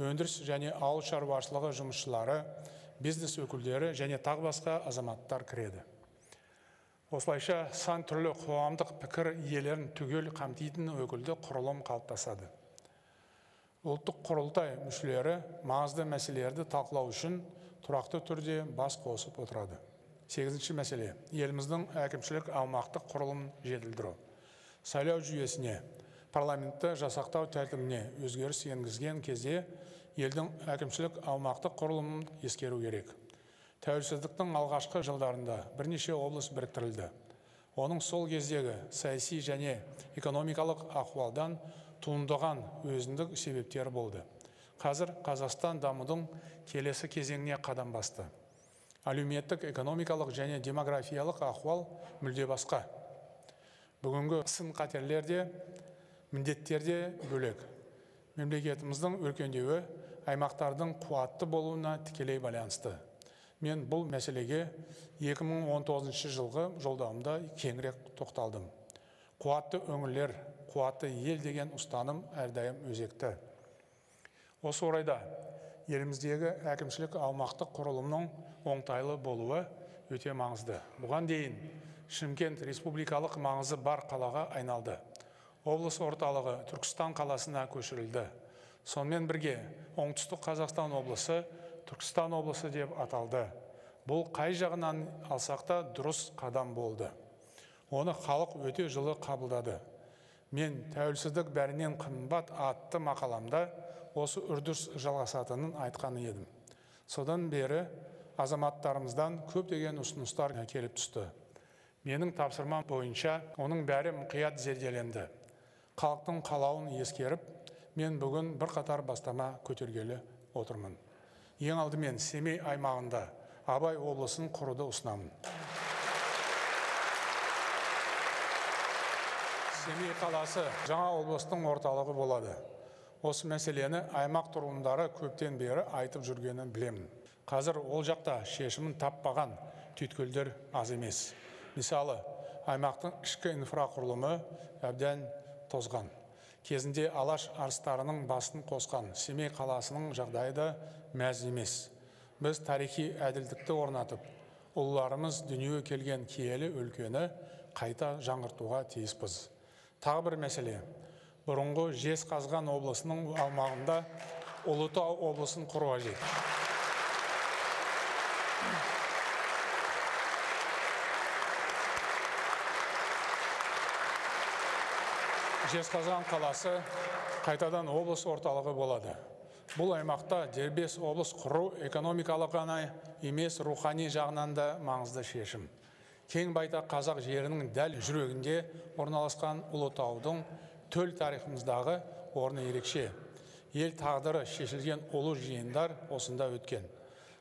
өндіріс және ауыл шаруашылығы жұмысшылары бизнес өкілдері және тағы басқа азаматтар кіреді. Осылайша сан түрлі қоғамдық пікір иелерін түгел қамтитын өкілді құрылым қалыптасады. Ұлттық құрылтай мүшелері маңызды мәселелерді талқылау үшін тұрақты түрде бас қосып отырады. Сегізінші мәселе. Еліміздің әкімшілік аумақтық құрылымын жетілдіру. Сайлау жүйесіне парламентті жасақтау тәртібіне өзгеріс енгізген кезде елдің әкімшілік аумақтық құрылымын ескеру керек. Тәуелсіздіктің алғашқы жылдарында бірнеше облыс біріктірілді. Оның сол кездегі саяси және экономикалық ахуалдан туындаған өзіндік себептері болды. Қазір қазақстан дамудың келесі кезеңіне қадам басты. Әлеуметтік экономикалық және демографиялық ахуал мүлде басқа. Бүгінгі сын қатерлер де міндеттер де бөлек. Мемлекетіміздің өркендеуі аймақтардың қуатты болуына тікелей байланысты. Мен бұл мәселеге 2019 жылғы жолдауымда кеңірек тоқталдым. Қуатты өңірлер қуатты ел деген ұстаным әрдайым өзекті. Осы орайда еліміздегі әкімшілік аумақтық құрылымның оңтайлы болуы өте маңызды. Бұған дейін шымкент республикалық маңызы бар қалаға айналды. Облыс орталығы түркістан қаласына көшірілді. Сонымен бірге оңтүстік қазақстан облысы түркістан облысы деп аталды. Бұл қай жағынан алсақ та дұрыс қадам болды. Оны халық өте жылы қабылдады. Мен тәуелсіздік бәрінен қымбат атты мақаламда осы үрдіс жалғасатынын айтқан едім. Содан бері азаматтарымыздан көптеген ұсыныстар келіп түсті. Менің тапсырмам бойынша оның бәрі мұқият зерделенді. Халықтың қалауын ескеріп мен бүгін бірқатар бастама көтергелі отырмын. Ең алдымен семей аймағында абай облысын құруды ұсынамын. Семей қаласы жаңа облыстың орталығы болады. Осы мәселені аймақ тұрғындары көптен бері айтып жүргенін білемін. Қазір ол жақта шешімін таппаған түйткілдер аз емес. Мысалы аймақтың ішкі инфрақұрылымы әбден тозған. Кезінде алаш арыстарының басын қосқан семей қаласының жағдайы да мәз емес. Біз тарихи әділдікті орнатып ұлыларымыз дүниеге келген киелі өлкені қайта жаңғыртуға тиіспіз. Тағы бір мәселе. Бұрынғы жезқазған облысының аумағында ұлытау облысын құру қажет. Жезқазған қаласы қайтадан облыс орталығы болады. Бұл аймақта дербес облыс құру экономикалық ғана емес рухани жағынан да маңызды шешім. Кең байтақ қазақ жерінің дәл жүрегінде орналасқан ұлытаудың төл тарихымыздағы орны ерекше. Ел тағдыры шешілген ұлы жиындар осында өткен.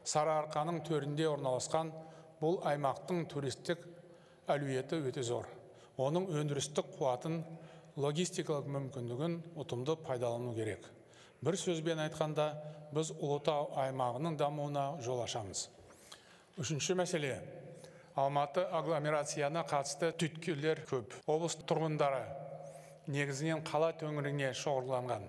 Сарыарқаның төрінде орналасқан бұл аймақтың туристік әлеуеті өте зор. Оның өндірістік қуатын логистикалық мүмкіндігін ұтымды пайдалану керек. Бір сөзбен айтқанда біз ұлытау аймағының дамуына жол ашамыз. Үшінші мәселе. Алматы агломерацияна қатысты түйткілдер көп. Облыс тұрғындары негізінен қала төңірегіне шоғырланған.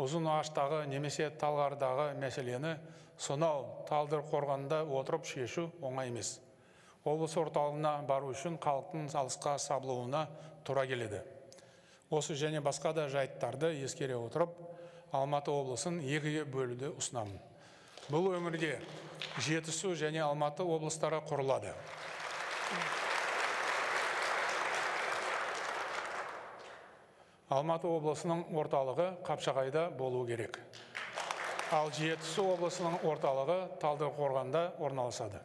Ұзын ағаштағы немесе талғардағы мәселені сонау талдықорғанда отырып шешу оңай емес. Облыс орталығына бару үшін халықтың алысқа сабылуына тура келеді. Осы және басқа да жайттарды ескере отырып алматы облысын екіге бөлуді ұсынамын. Бұл өңірде жетісу және алматы облыстары құрылады. Алматы облысының орталығы қапшағайда болу керек. Ал жетісу облысының орталығы талдықорғанда орналасады.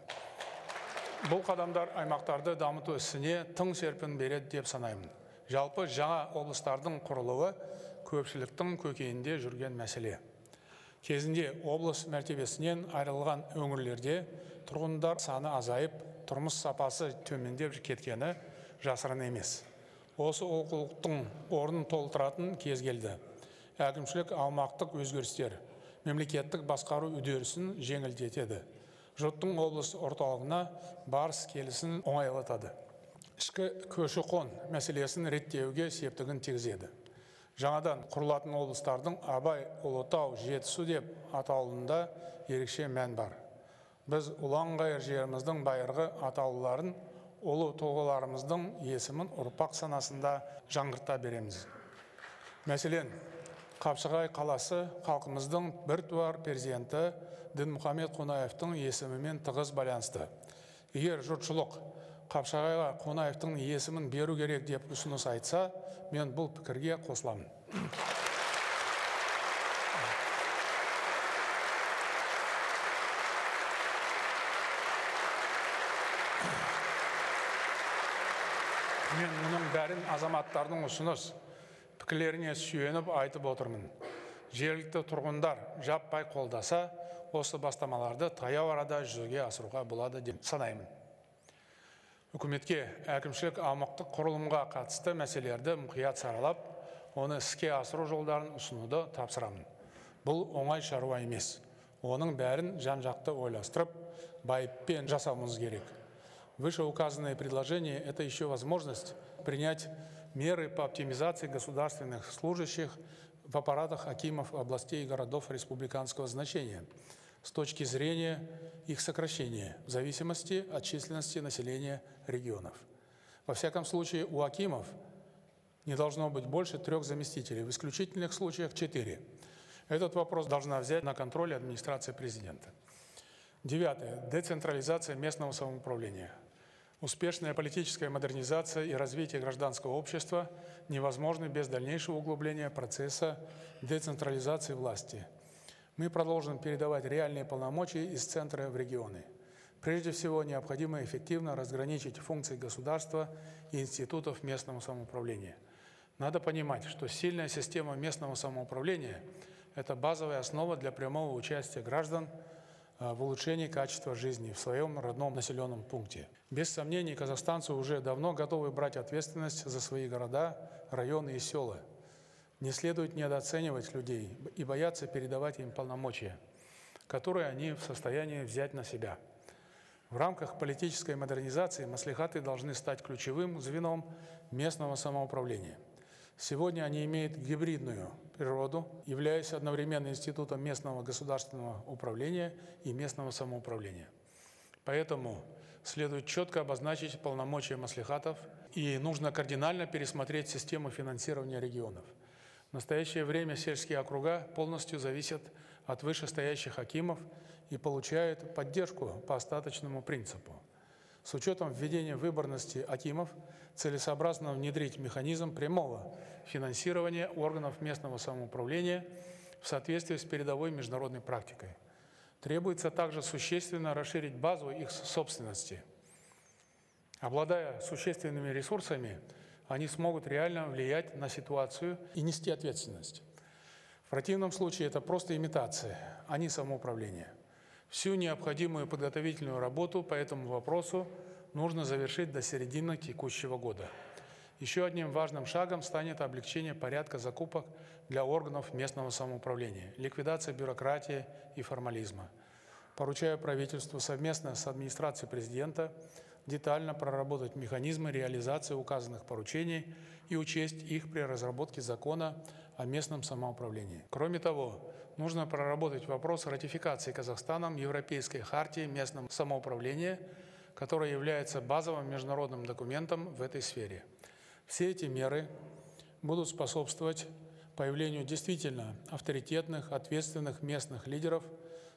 Бұл қадамдар аймақтарды дамыту ісіне тың серпін береді деп санаймын. Жалпы жаңа облыстардың құрылуы көпшіліктің көкейінде жүрген мәселе. Кезінде облыс мәртебесінен айырылған өңірлерде тұрғындар саны азайып тұрмыс сапасы төмендеп кеткені жасырын емес. Осы олқылықтың орнын толтыратын кез келді. Әкімшілік аумақтық өзгерістер мемлекеттік басқару үдерісін жеңілдетеді. Жұрттың облыс орталығына барыс келісін оңайлатады. Ішкі көші қон мәселесін реттеуге септігін тигізеді. Жаңадан құрылатын облыстардың абай ұлытау жетісу деп аталуында ерекше мән бар. Біз ұлан ғайыр жеріміздің байырғы атауларын ұлы тұлғаларымыздың есімін ұрпақ санасында жаңғырта береміз. Мәселен қапшағай қаласы халқымыздың біртуар перзенті дінмұхаммед қонаевтың есімімен тығыз байланысты. Егер жұртшылық қапшағайға қонаевтың есімін беру керек деп ұсыныс айтса мен бұл пікірге қосыламын. Мен мұның бәрін азаматтардың ұсыныс пікірлеріне сүйеніп айтып отырмын. Жергілікті тұрғындар жаппай қолдаса осы бастамаларды таяу арада жүзеге асыруға болады деп санаймын. Үкіметке әкімшілік аумақтық құрылымға қатысты мәселелерді мұқият саралап оны іске асыру жолдарын ұсынуды тапсырамын. Бұл оңай шаруа емес. Оның бәрін жан жақты ойластырып байыппен жасауымыз керек. Вышеуказанные предложения – это еще возможность принять меры по оптимизации государственных служащих в аппаратах акимов областей и городов республиканского значения. С точки зрения их сокращения в зависимости от численности населения регионов. Во всяком случае, у акимов не должно быть больше трех заместителей, в исключительных случаях четыре. Этот вопрос должна взять на контроль администрация президента. Девятое. Децентрализация местного самоуправления. Успешная политическая модернизация и развитие гражданского общества невозможны без дальнейшего углубления процесса децентрализации власти. Мы продолжим передавать реальные полномочия из центра в регионы. Прежде всего, необходимо эффективно разграничить функции государства и институтов местного самоуправления. Надо понимать, что сильная система местного самоуправления – это базовая основа для прямого участия граждан – Э, в улучшении качества жизни в своем родном населенном пункте. Без сомнений, казахстанцы уже давно готовы брать ответственность за свои города, районы и села. Не следует недооценивать людей и бояться передавать им полномочия, которые они в состоянии взять на себя. В рамках политической модернизации маслихаты должны стать ключевым звеном местного самоуправления. Сегодня они имеют гибридную природу, являясь одновременно институтом местного государственного управления и местного самоуправления. Поэтому следует четко обозначить полномочия маслихатов и нужно кардинально пересмотреть систему финансирования регионов. В настоящее время сельские округа полностью зависят от вышестоящих акимов и получают поддержку по остаточному принципу. С учетом введения выборности акимов целесообразно внедрить механизм прямого финансирования органов местного самоуправления в соответствии с передовой международной практикой. Требуется также существенно расширить базу их собственности. Обладая существенными ресурсами, они смогут реально влиять на ситуацию и нести ответственность. В противном случае это просто имитация, а не самоуправление. Всю необходимую подготовительную работу по этому вопросу нужно завершить до середины текущего года. Еще одним важным шагом станет облегчение порядка закупок для органов местного самоуправления, ликвидация бюрократии и формализма. Поручаю правительству совместно с администрацией президента детально проработать механизмы реализации указанных поручений и учесть их при разработке закона о местном самоуправлении. Кроме того, нужно проработать вопрос ратификации Казахстаном Европейской хартии местного самоуправления, которая является базовым международным документом в этой сфере. Все эти меры будут способствовать появлению действительно авторитетных, ответственных местных лидеров,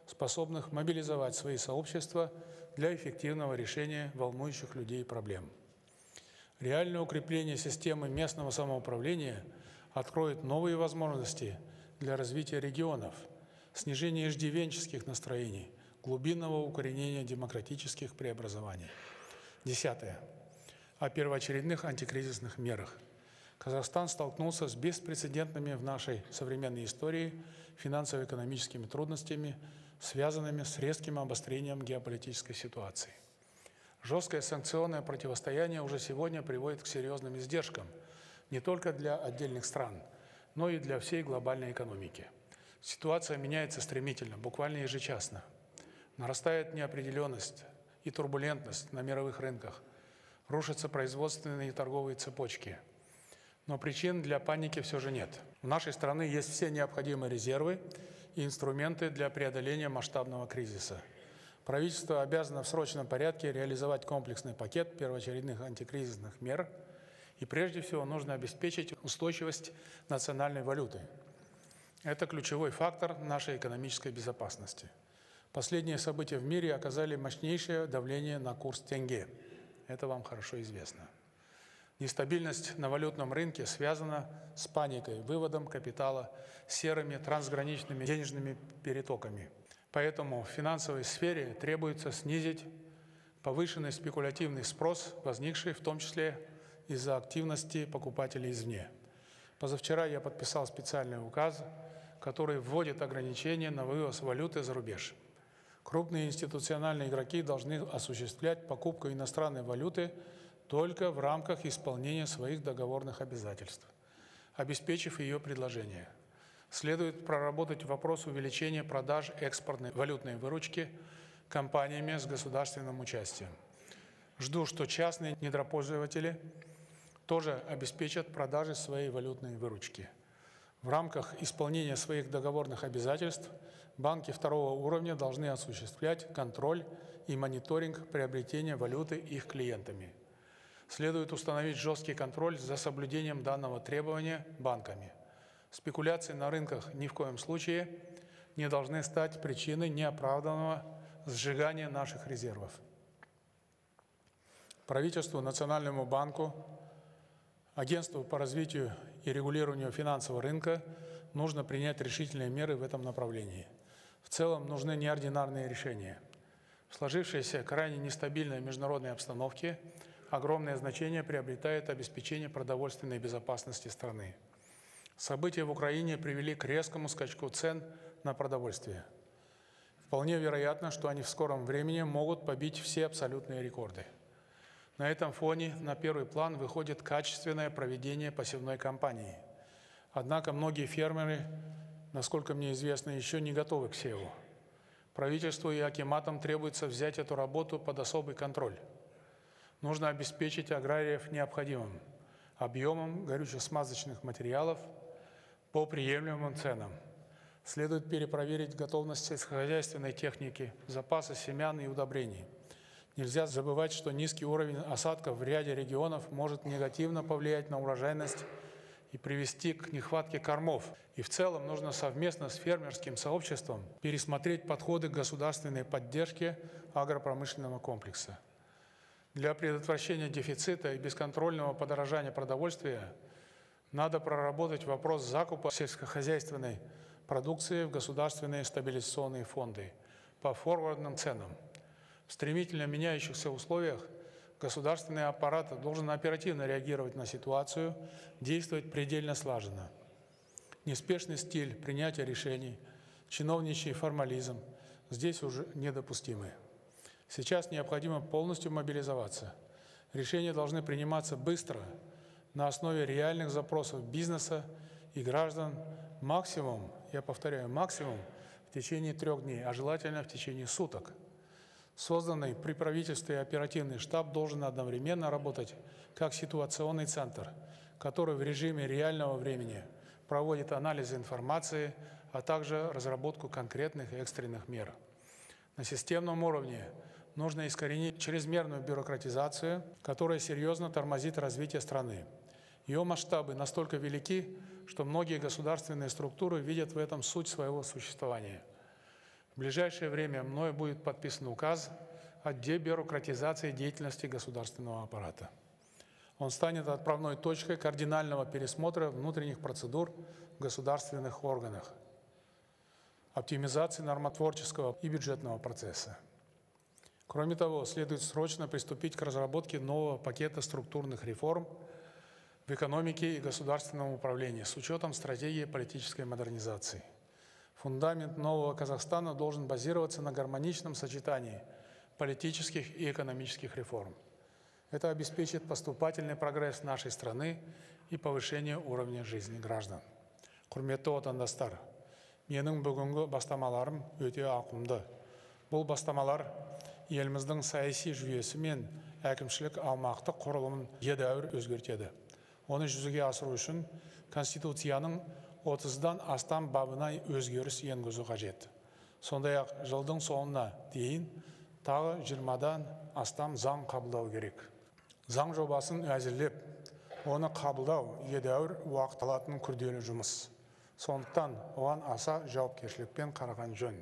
способных мобилизовать свои сообщества для эффективного решения волнующих людей проблем. Реальное укрепление системы местного самоуправления откроет новые возможности для развития регионов, снижения иждивенческих настроений, глубинного укоренения демократических преобразований. Десятое о первоочередных антикризисных мерах. Казахстан столкнулся с беспрецедентными в нашей современной истории финансово-экономическими трудностями, связанными с резким обострением геополитической ситуации. Жесткое санкционное противостояние уже сегодня приводит к серьезным издержкам не только для отдельных стран, но и для всей глобальной экономики. Ситуация меняется стремительно, буквально ежечасно. Нарастает неопределенность и турбулентность на мировых рынках – рушатся производственные и торговые цепочки. Но причин для паники все же нет. У нашей страны есть все необходимые резервы и инструменты для преодоления масштабного кризиса. Правительство обязано в срочном порядке реализовать комплексный пакет первоочередных антикризисных мер, и прежде всего нужно обеспечить устойчивость национальной валюты. Это ключевой фактор нашей экономической безопасности. Последние события в мире оказали мощнейшее давление на курс тенге – это вам хорошо известно. Нестабильность на валютном рынке связана с паникой, выводом капитала, серыми трансграничными денежными перетоками. Поэтому в финансовой сфере требуется снизить повышенный спекулятивный спрос, возникший в том числе из-за активности покупателей извне. Позавчера я подписал специальный указ, который вводит ограничения на вывоз валюты за рубеж. Крупные институциональные игроки должны осуществлять покупку иностранной валюты только в рамках исполнения своих договорных обязательств, обеспечив ее предложение. Следует проработать вопрос увеличения продаж экспортной валютной выручки компаниями с государственным участием. Жду, что частные недропользователи тоже обеспечат продажи своей валютной выручки. В рамках исполнения своих договорных обязательств – банки второго уровня должны осуществлять контроль и мониторинг приобретения валюты их клиентами. Следует установить жесткий контроль за соблюдением данного требования банками. Спекуляции на рынках ни в коем случае не должны стать причиной неоправданного сжигания наших резервов. Правительству, Национальному банку, Агентству по развитию и регулированию финансового рынка нужно принять решительные меры в этом направлении. В целом нужны неординарные решения. В сложившейся крайне нестабильной международной обстановке огромное значение приобретает обеспечение продовольственной безопасности страны. События в Украине привели к резкому скачку цен на продовольствие. Вполне вероятно, что они в скором времени могут побить все абсолютные рекорды. На этом фоне на первый план выходит качественное проведение посевной кампании. Однако многие фермеры насколько мне известно, еще не готовы к севу. Правительству и Акиматам требуется взять эту работу под особый контроль. Нужно обеспечить аграриев необходимым объемом горюче-смазочных материалов по приемлемым ценам. Следует перепроверить готовность сельскохозяйственной техники, запасы семян и удобрений. Нельзя забывать, что низкий уровень осадков в ряде регионов может негативно повлиять на урожайность и привести к нехватке кормов. И в целом нужно совместно с фермерским сообществом пересмотреть подходы к государственной поддержке агропромышленного комплекса. Для предотвращения дефицита и бесконтрольного подорожания продовольствия надо проработать вопрос закупа сельскохозяйственной продукции в государственные стабилизационные фонды по форвардным ценам. В стремительно меняющихся условиях государственный аппарат должен оперативно реагировать на ситуацию, действовать предельно слаженно. Неспешный стиль принятия решений, чиновничий формализм здесь уже недопустимы. Сейчас необходимо полностью мобилизоваться. Решения должны приниматься быстро, на основе реальных запросов бизнеса и граждан, максимум, я повторяю, максимум в течение трех дней, а желательно в течение суток. Созданный при правительстве оперативный штаб должен одновременно работать как ситуационный центр, который в режиме реального времени проводит анализ информации, а также разработку конкретных экстренных мер. На системном уровне нужно искоренить чрезмерную бюрократизацию, которая серьезно тормозит развитие страны. Ее масштабы настолько велики, что многие государственные структуры видят в этом суть своего существования. В ближайшее время мною будет подписан указ о дебюрократизации деятельности государственного аппарата. Он станет отправной точкой кардинального пересмотра внутренних процедур в государственных органах, оптимизации нормотворческого и бюджетного процесса. Кроме того, следует срочно приступить к разработке нового пакета структурных реформ – в экономике и государственном управлении с учетом стратегии политической модернизации. Фундамент нового Казахстана должен базироваться на гармоничном сочетании политических и экономических реформ. Это обеспечит поступательный прогресс нашей страны и повышение уровня жизни граждан. Құрметті отандастар, менің бүгінгі бастамаларым өте ауқымды. Бұл бастамалар еліміздің саяси жүйесі мен әкімшілік аумақтық құрылымын едәуір өзгертеді. Оны жүзеге асыру үшін конституцияның отыздан астам бабына өзгеріс енгізу қажет. Сондай ақ жылдың соңына дейін тағы жиырмадан астам заң қабылдау керек. Заң жобасын әзірлеп оны қабылдау едәуір уақыт алатын күрделі жұмыс. Сондықтан оған аса жауапкершілікпен қараған жөн.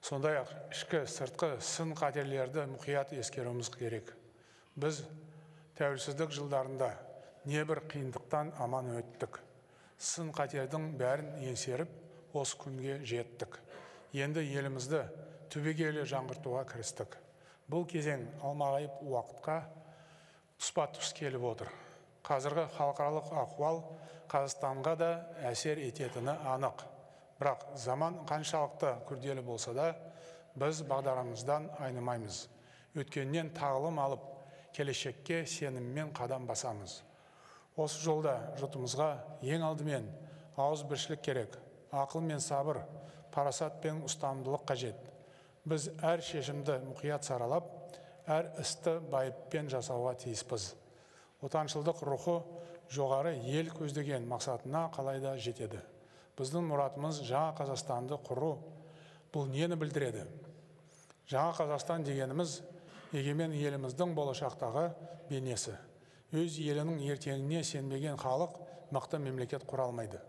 Сондай ақ ішкі сыртқы сын қатерлерді мұқият ескеруіміз керек. Біз тәуелсіздік жылдарында небір қиындықтан аман өттік. Сын қатердің бәрін еңсеріп осы күнге жеттік. Енді елімізді түбегейлі жаңғыртуға кірістік. Бұл кезең алмағайып уақытқа тұспа тұс келіп отыр. Қазіргі халықаралық ахуал қазақстанға да әсер ететіні анық. Бірақ заман қаншалықты күрделі болса да біз бағдарымыздан айнымаймыз. Өткеннен тағылым алып келешекке сеніммен қадам басамыз. Осы жолда жұртымызға ең алдымен ауызбіршілік керек ақыл мен сабыр парасат пен ұстамдылық қажет. Біз әр шешімді мұқият саралап әр істі байыппен жасауға тиіспіз. Отаншылдық рухы жоғары ел көздеген мақсатына қалайда жетеді. Біздің мұратымыз жаңа қазақстанды құру бұл нені білдіреді? Жаңа қазақстан дегеніміз егемен еліміздің болашақтағы бейнесі. Өз елінің ертеңіне сенбеген халық мықты мемлекет құра алмайды.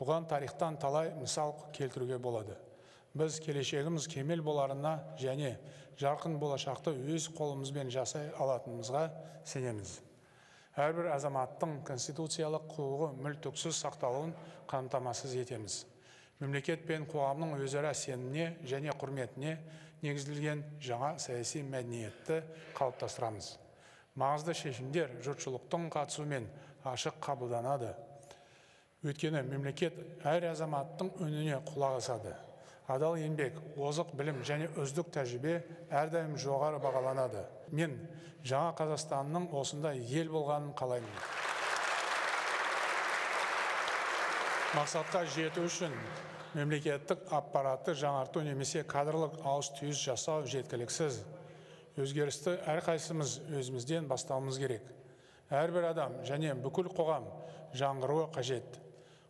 Бұған тарихтан талай мысал келтіруге болады. Біз келешегіміз кемел боларына және жарқын болашақты өз қолымызбен жасай алатынымызға сенеміз. Әрбір азаматтың конституциялық құқығы мүлтіксіз сақталуын қамтамасыз етеміз. Мемлекет пен қоғамның өзара сеніміне және құрметіне негізделген жаңа саяси мәдениетті қалыптастырамыз. Маңызды шешімдер жұртшылықтың қатысуымен ашық қабылданады. Өйткені мемлекет әр азаматтың үніне құлақ асады. Адал еңбек озық білім және үздік тәжірибе әрдайым жоғары бағаланады. Мен жаңа қазақстанның осындай ел болғанын қалаймын. Мақсатқа жету үшін мемлекеттік аппаратты жаңарту немесе кадрлық ауыс түйіс жасау жеткіліксіз. Өзгерісті әрқайсымыз өзімізден бастауымыз керек. Әрбір адам және бүкіл қоғам жаңғыруы қажет.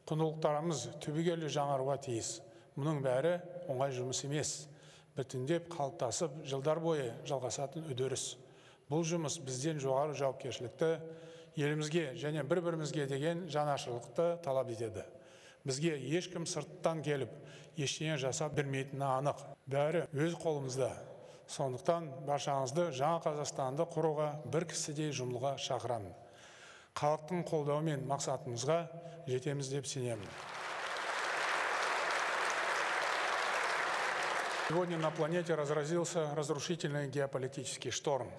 Құндылықтарымыз түбегейлі жаңаруға тиіс. Мұның бәрі оңай жұмыс емес. Біртіндеп қалыптасып жылдар бойы жалғасатын үдеріс. Бұл жұмыс бізден жоғары жауапкершілікті елімізге және бір бірімізге деген жанашырлықты талап етеді. Бізге ешкім сырттан келіп ештеңе жасап бермейтіні анық. Бәрі өз қолымызда. Сондықтан баршаңызды жаңа қазақстанды құруға бір кісідей жұмылға шақырамын. Халықтың қолдауымен мақсатымызға жетеміз деп сенемін. Сегодня на планете разразился разрушительный геополитический шторм.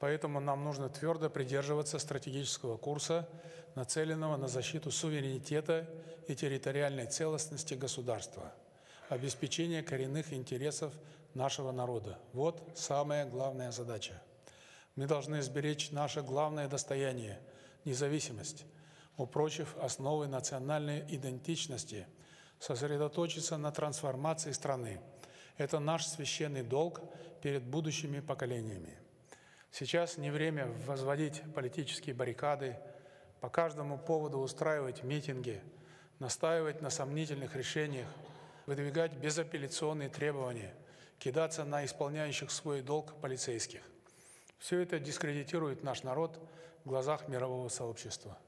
Поэтому нам нужно твердо придерживаться стратегического курса, нацеленного на защиту суверенитета и территориальной целостности государства, обеспечение коренных интересов нашего народа. Вот самая главная задача. Мы должны сберечь наше главное достояние – независимость, упрочив основы национальной идентичности, сосредоточиться на трансформации страны. Это наш священный долг перед будущими поколениями. Сейчас не время возводить политические баррикады, по каждому поводу устраивать митинги, настаивать на сомнительных решениях, выдвигать безапелляционные требования, кидаться на исполняющих свой долг полицейских. Все это дискредитирует наш народ в глазах мирового сообщества.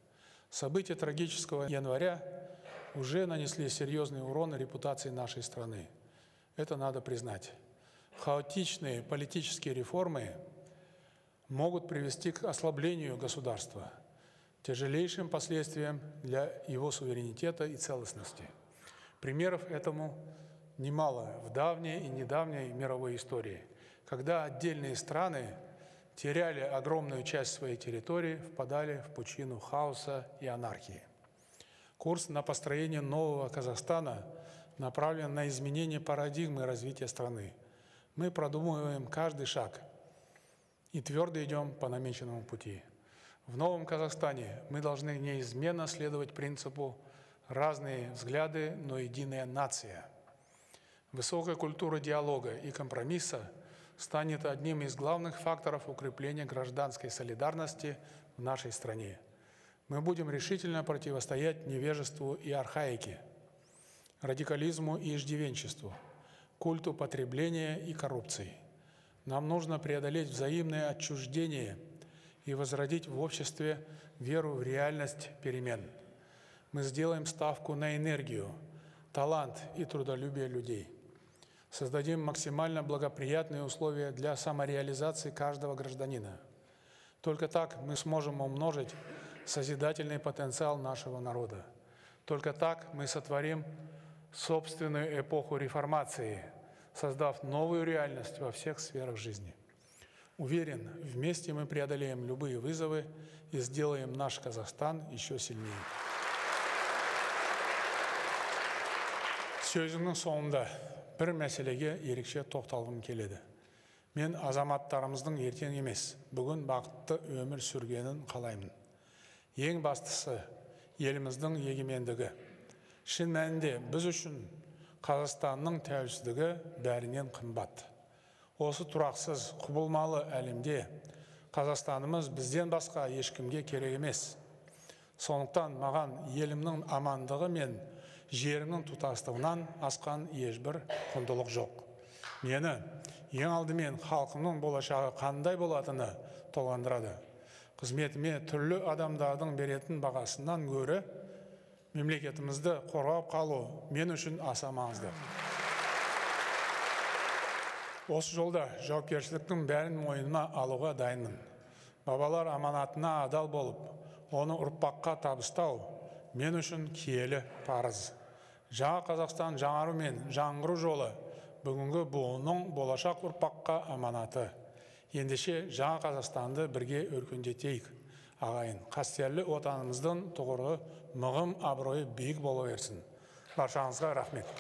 События трагического января уже нанесли серьезный урон репутации нашей страны. Это надо признать. Хаотичные политические реформы могут привести к ослаблению государства, тяжелейшим последствиям для его суверенитета и целостности. Примеров этому немало в давней и недавней мировой истории, когда отдельные страны теряли огромную часть своей территории, впадали в пучину хаоса и анархии. Курс на построение нового Казахстана направлен на изменение парадигмы развития страны. Мы продумываем каждый шаг и твердо идем по намеченному пути. В новом Казахстане мы должны неизменно следовать принципу «разные взгляды, но единая нация». Высокая культура диалога и компромисса станет одним из главных факторов укрепления гражданской солидарности в нашей стране. Мы будем решительно противостоять невежеству и архаике, радикализму и иждивенчеству, культу потребления и коррупции – нам нужно преодолеть взаимное отчуждение и возродить в обществе веру в реальность перемен. Мы сделаем ставку на энергию, талант и трудолюбие людей. Создадим максимально благоприятные условия для самореализации каждого гражданина. Только так мы сможем умножить созидательный потенциал нашего народа. Только так мы сотворим собственную эпоху реформации – создав новую реальность во всех сферах жизни. Уверен, вместе мы преодолеем любые вызовы и сделаем наш Казахстан еще сильнее. сөзімнің соңында бір мәселеге ерекше тоқталғым келеді мен азаматтарымыздың ертең емес бүгін бақытты өмір сүргенін қалаймын ең бастысы еліміздің егемендігі шын мәнінде біз үшін қазақстанның тәуелсіздігі бәрінен қымбат. Осы тұрақсыз құбылмалы әлемде қазақстанымыз бізден басқа ешкімге керек емес. Сондықтан маған елімнің амандығы мен жерімнің тұтастығынан асқан ешбір құндылық жоқ. Мені ең алдымен халқымның болашағы қандай болатыны толғандырады. Қызметіме түрлі адамдардың беретін бағасынан гөрі мемлекетімізді қорғап қалу мен үшін аса маңызды осы жолда жауапкершіліктің бәрін мойныма алуға дайынмын. Бабалар аманатына адал болып оны ұрпаққа табыстау мен үшін киелі парыз. Жаңа қазақстан жаңару мен жаңғыру жолы бүгінгі буынның болашақ ұрпаққа аманаты. Ендеше жаңа қазақстанды бірге өркендетейік. Ағайын қастерлі отанымыздың тұғыры мығым абыройы биік бола берсін. Баршаңызға рахмет.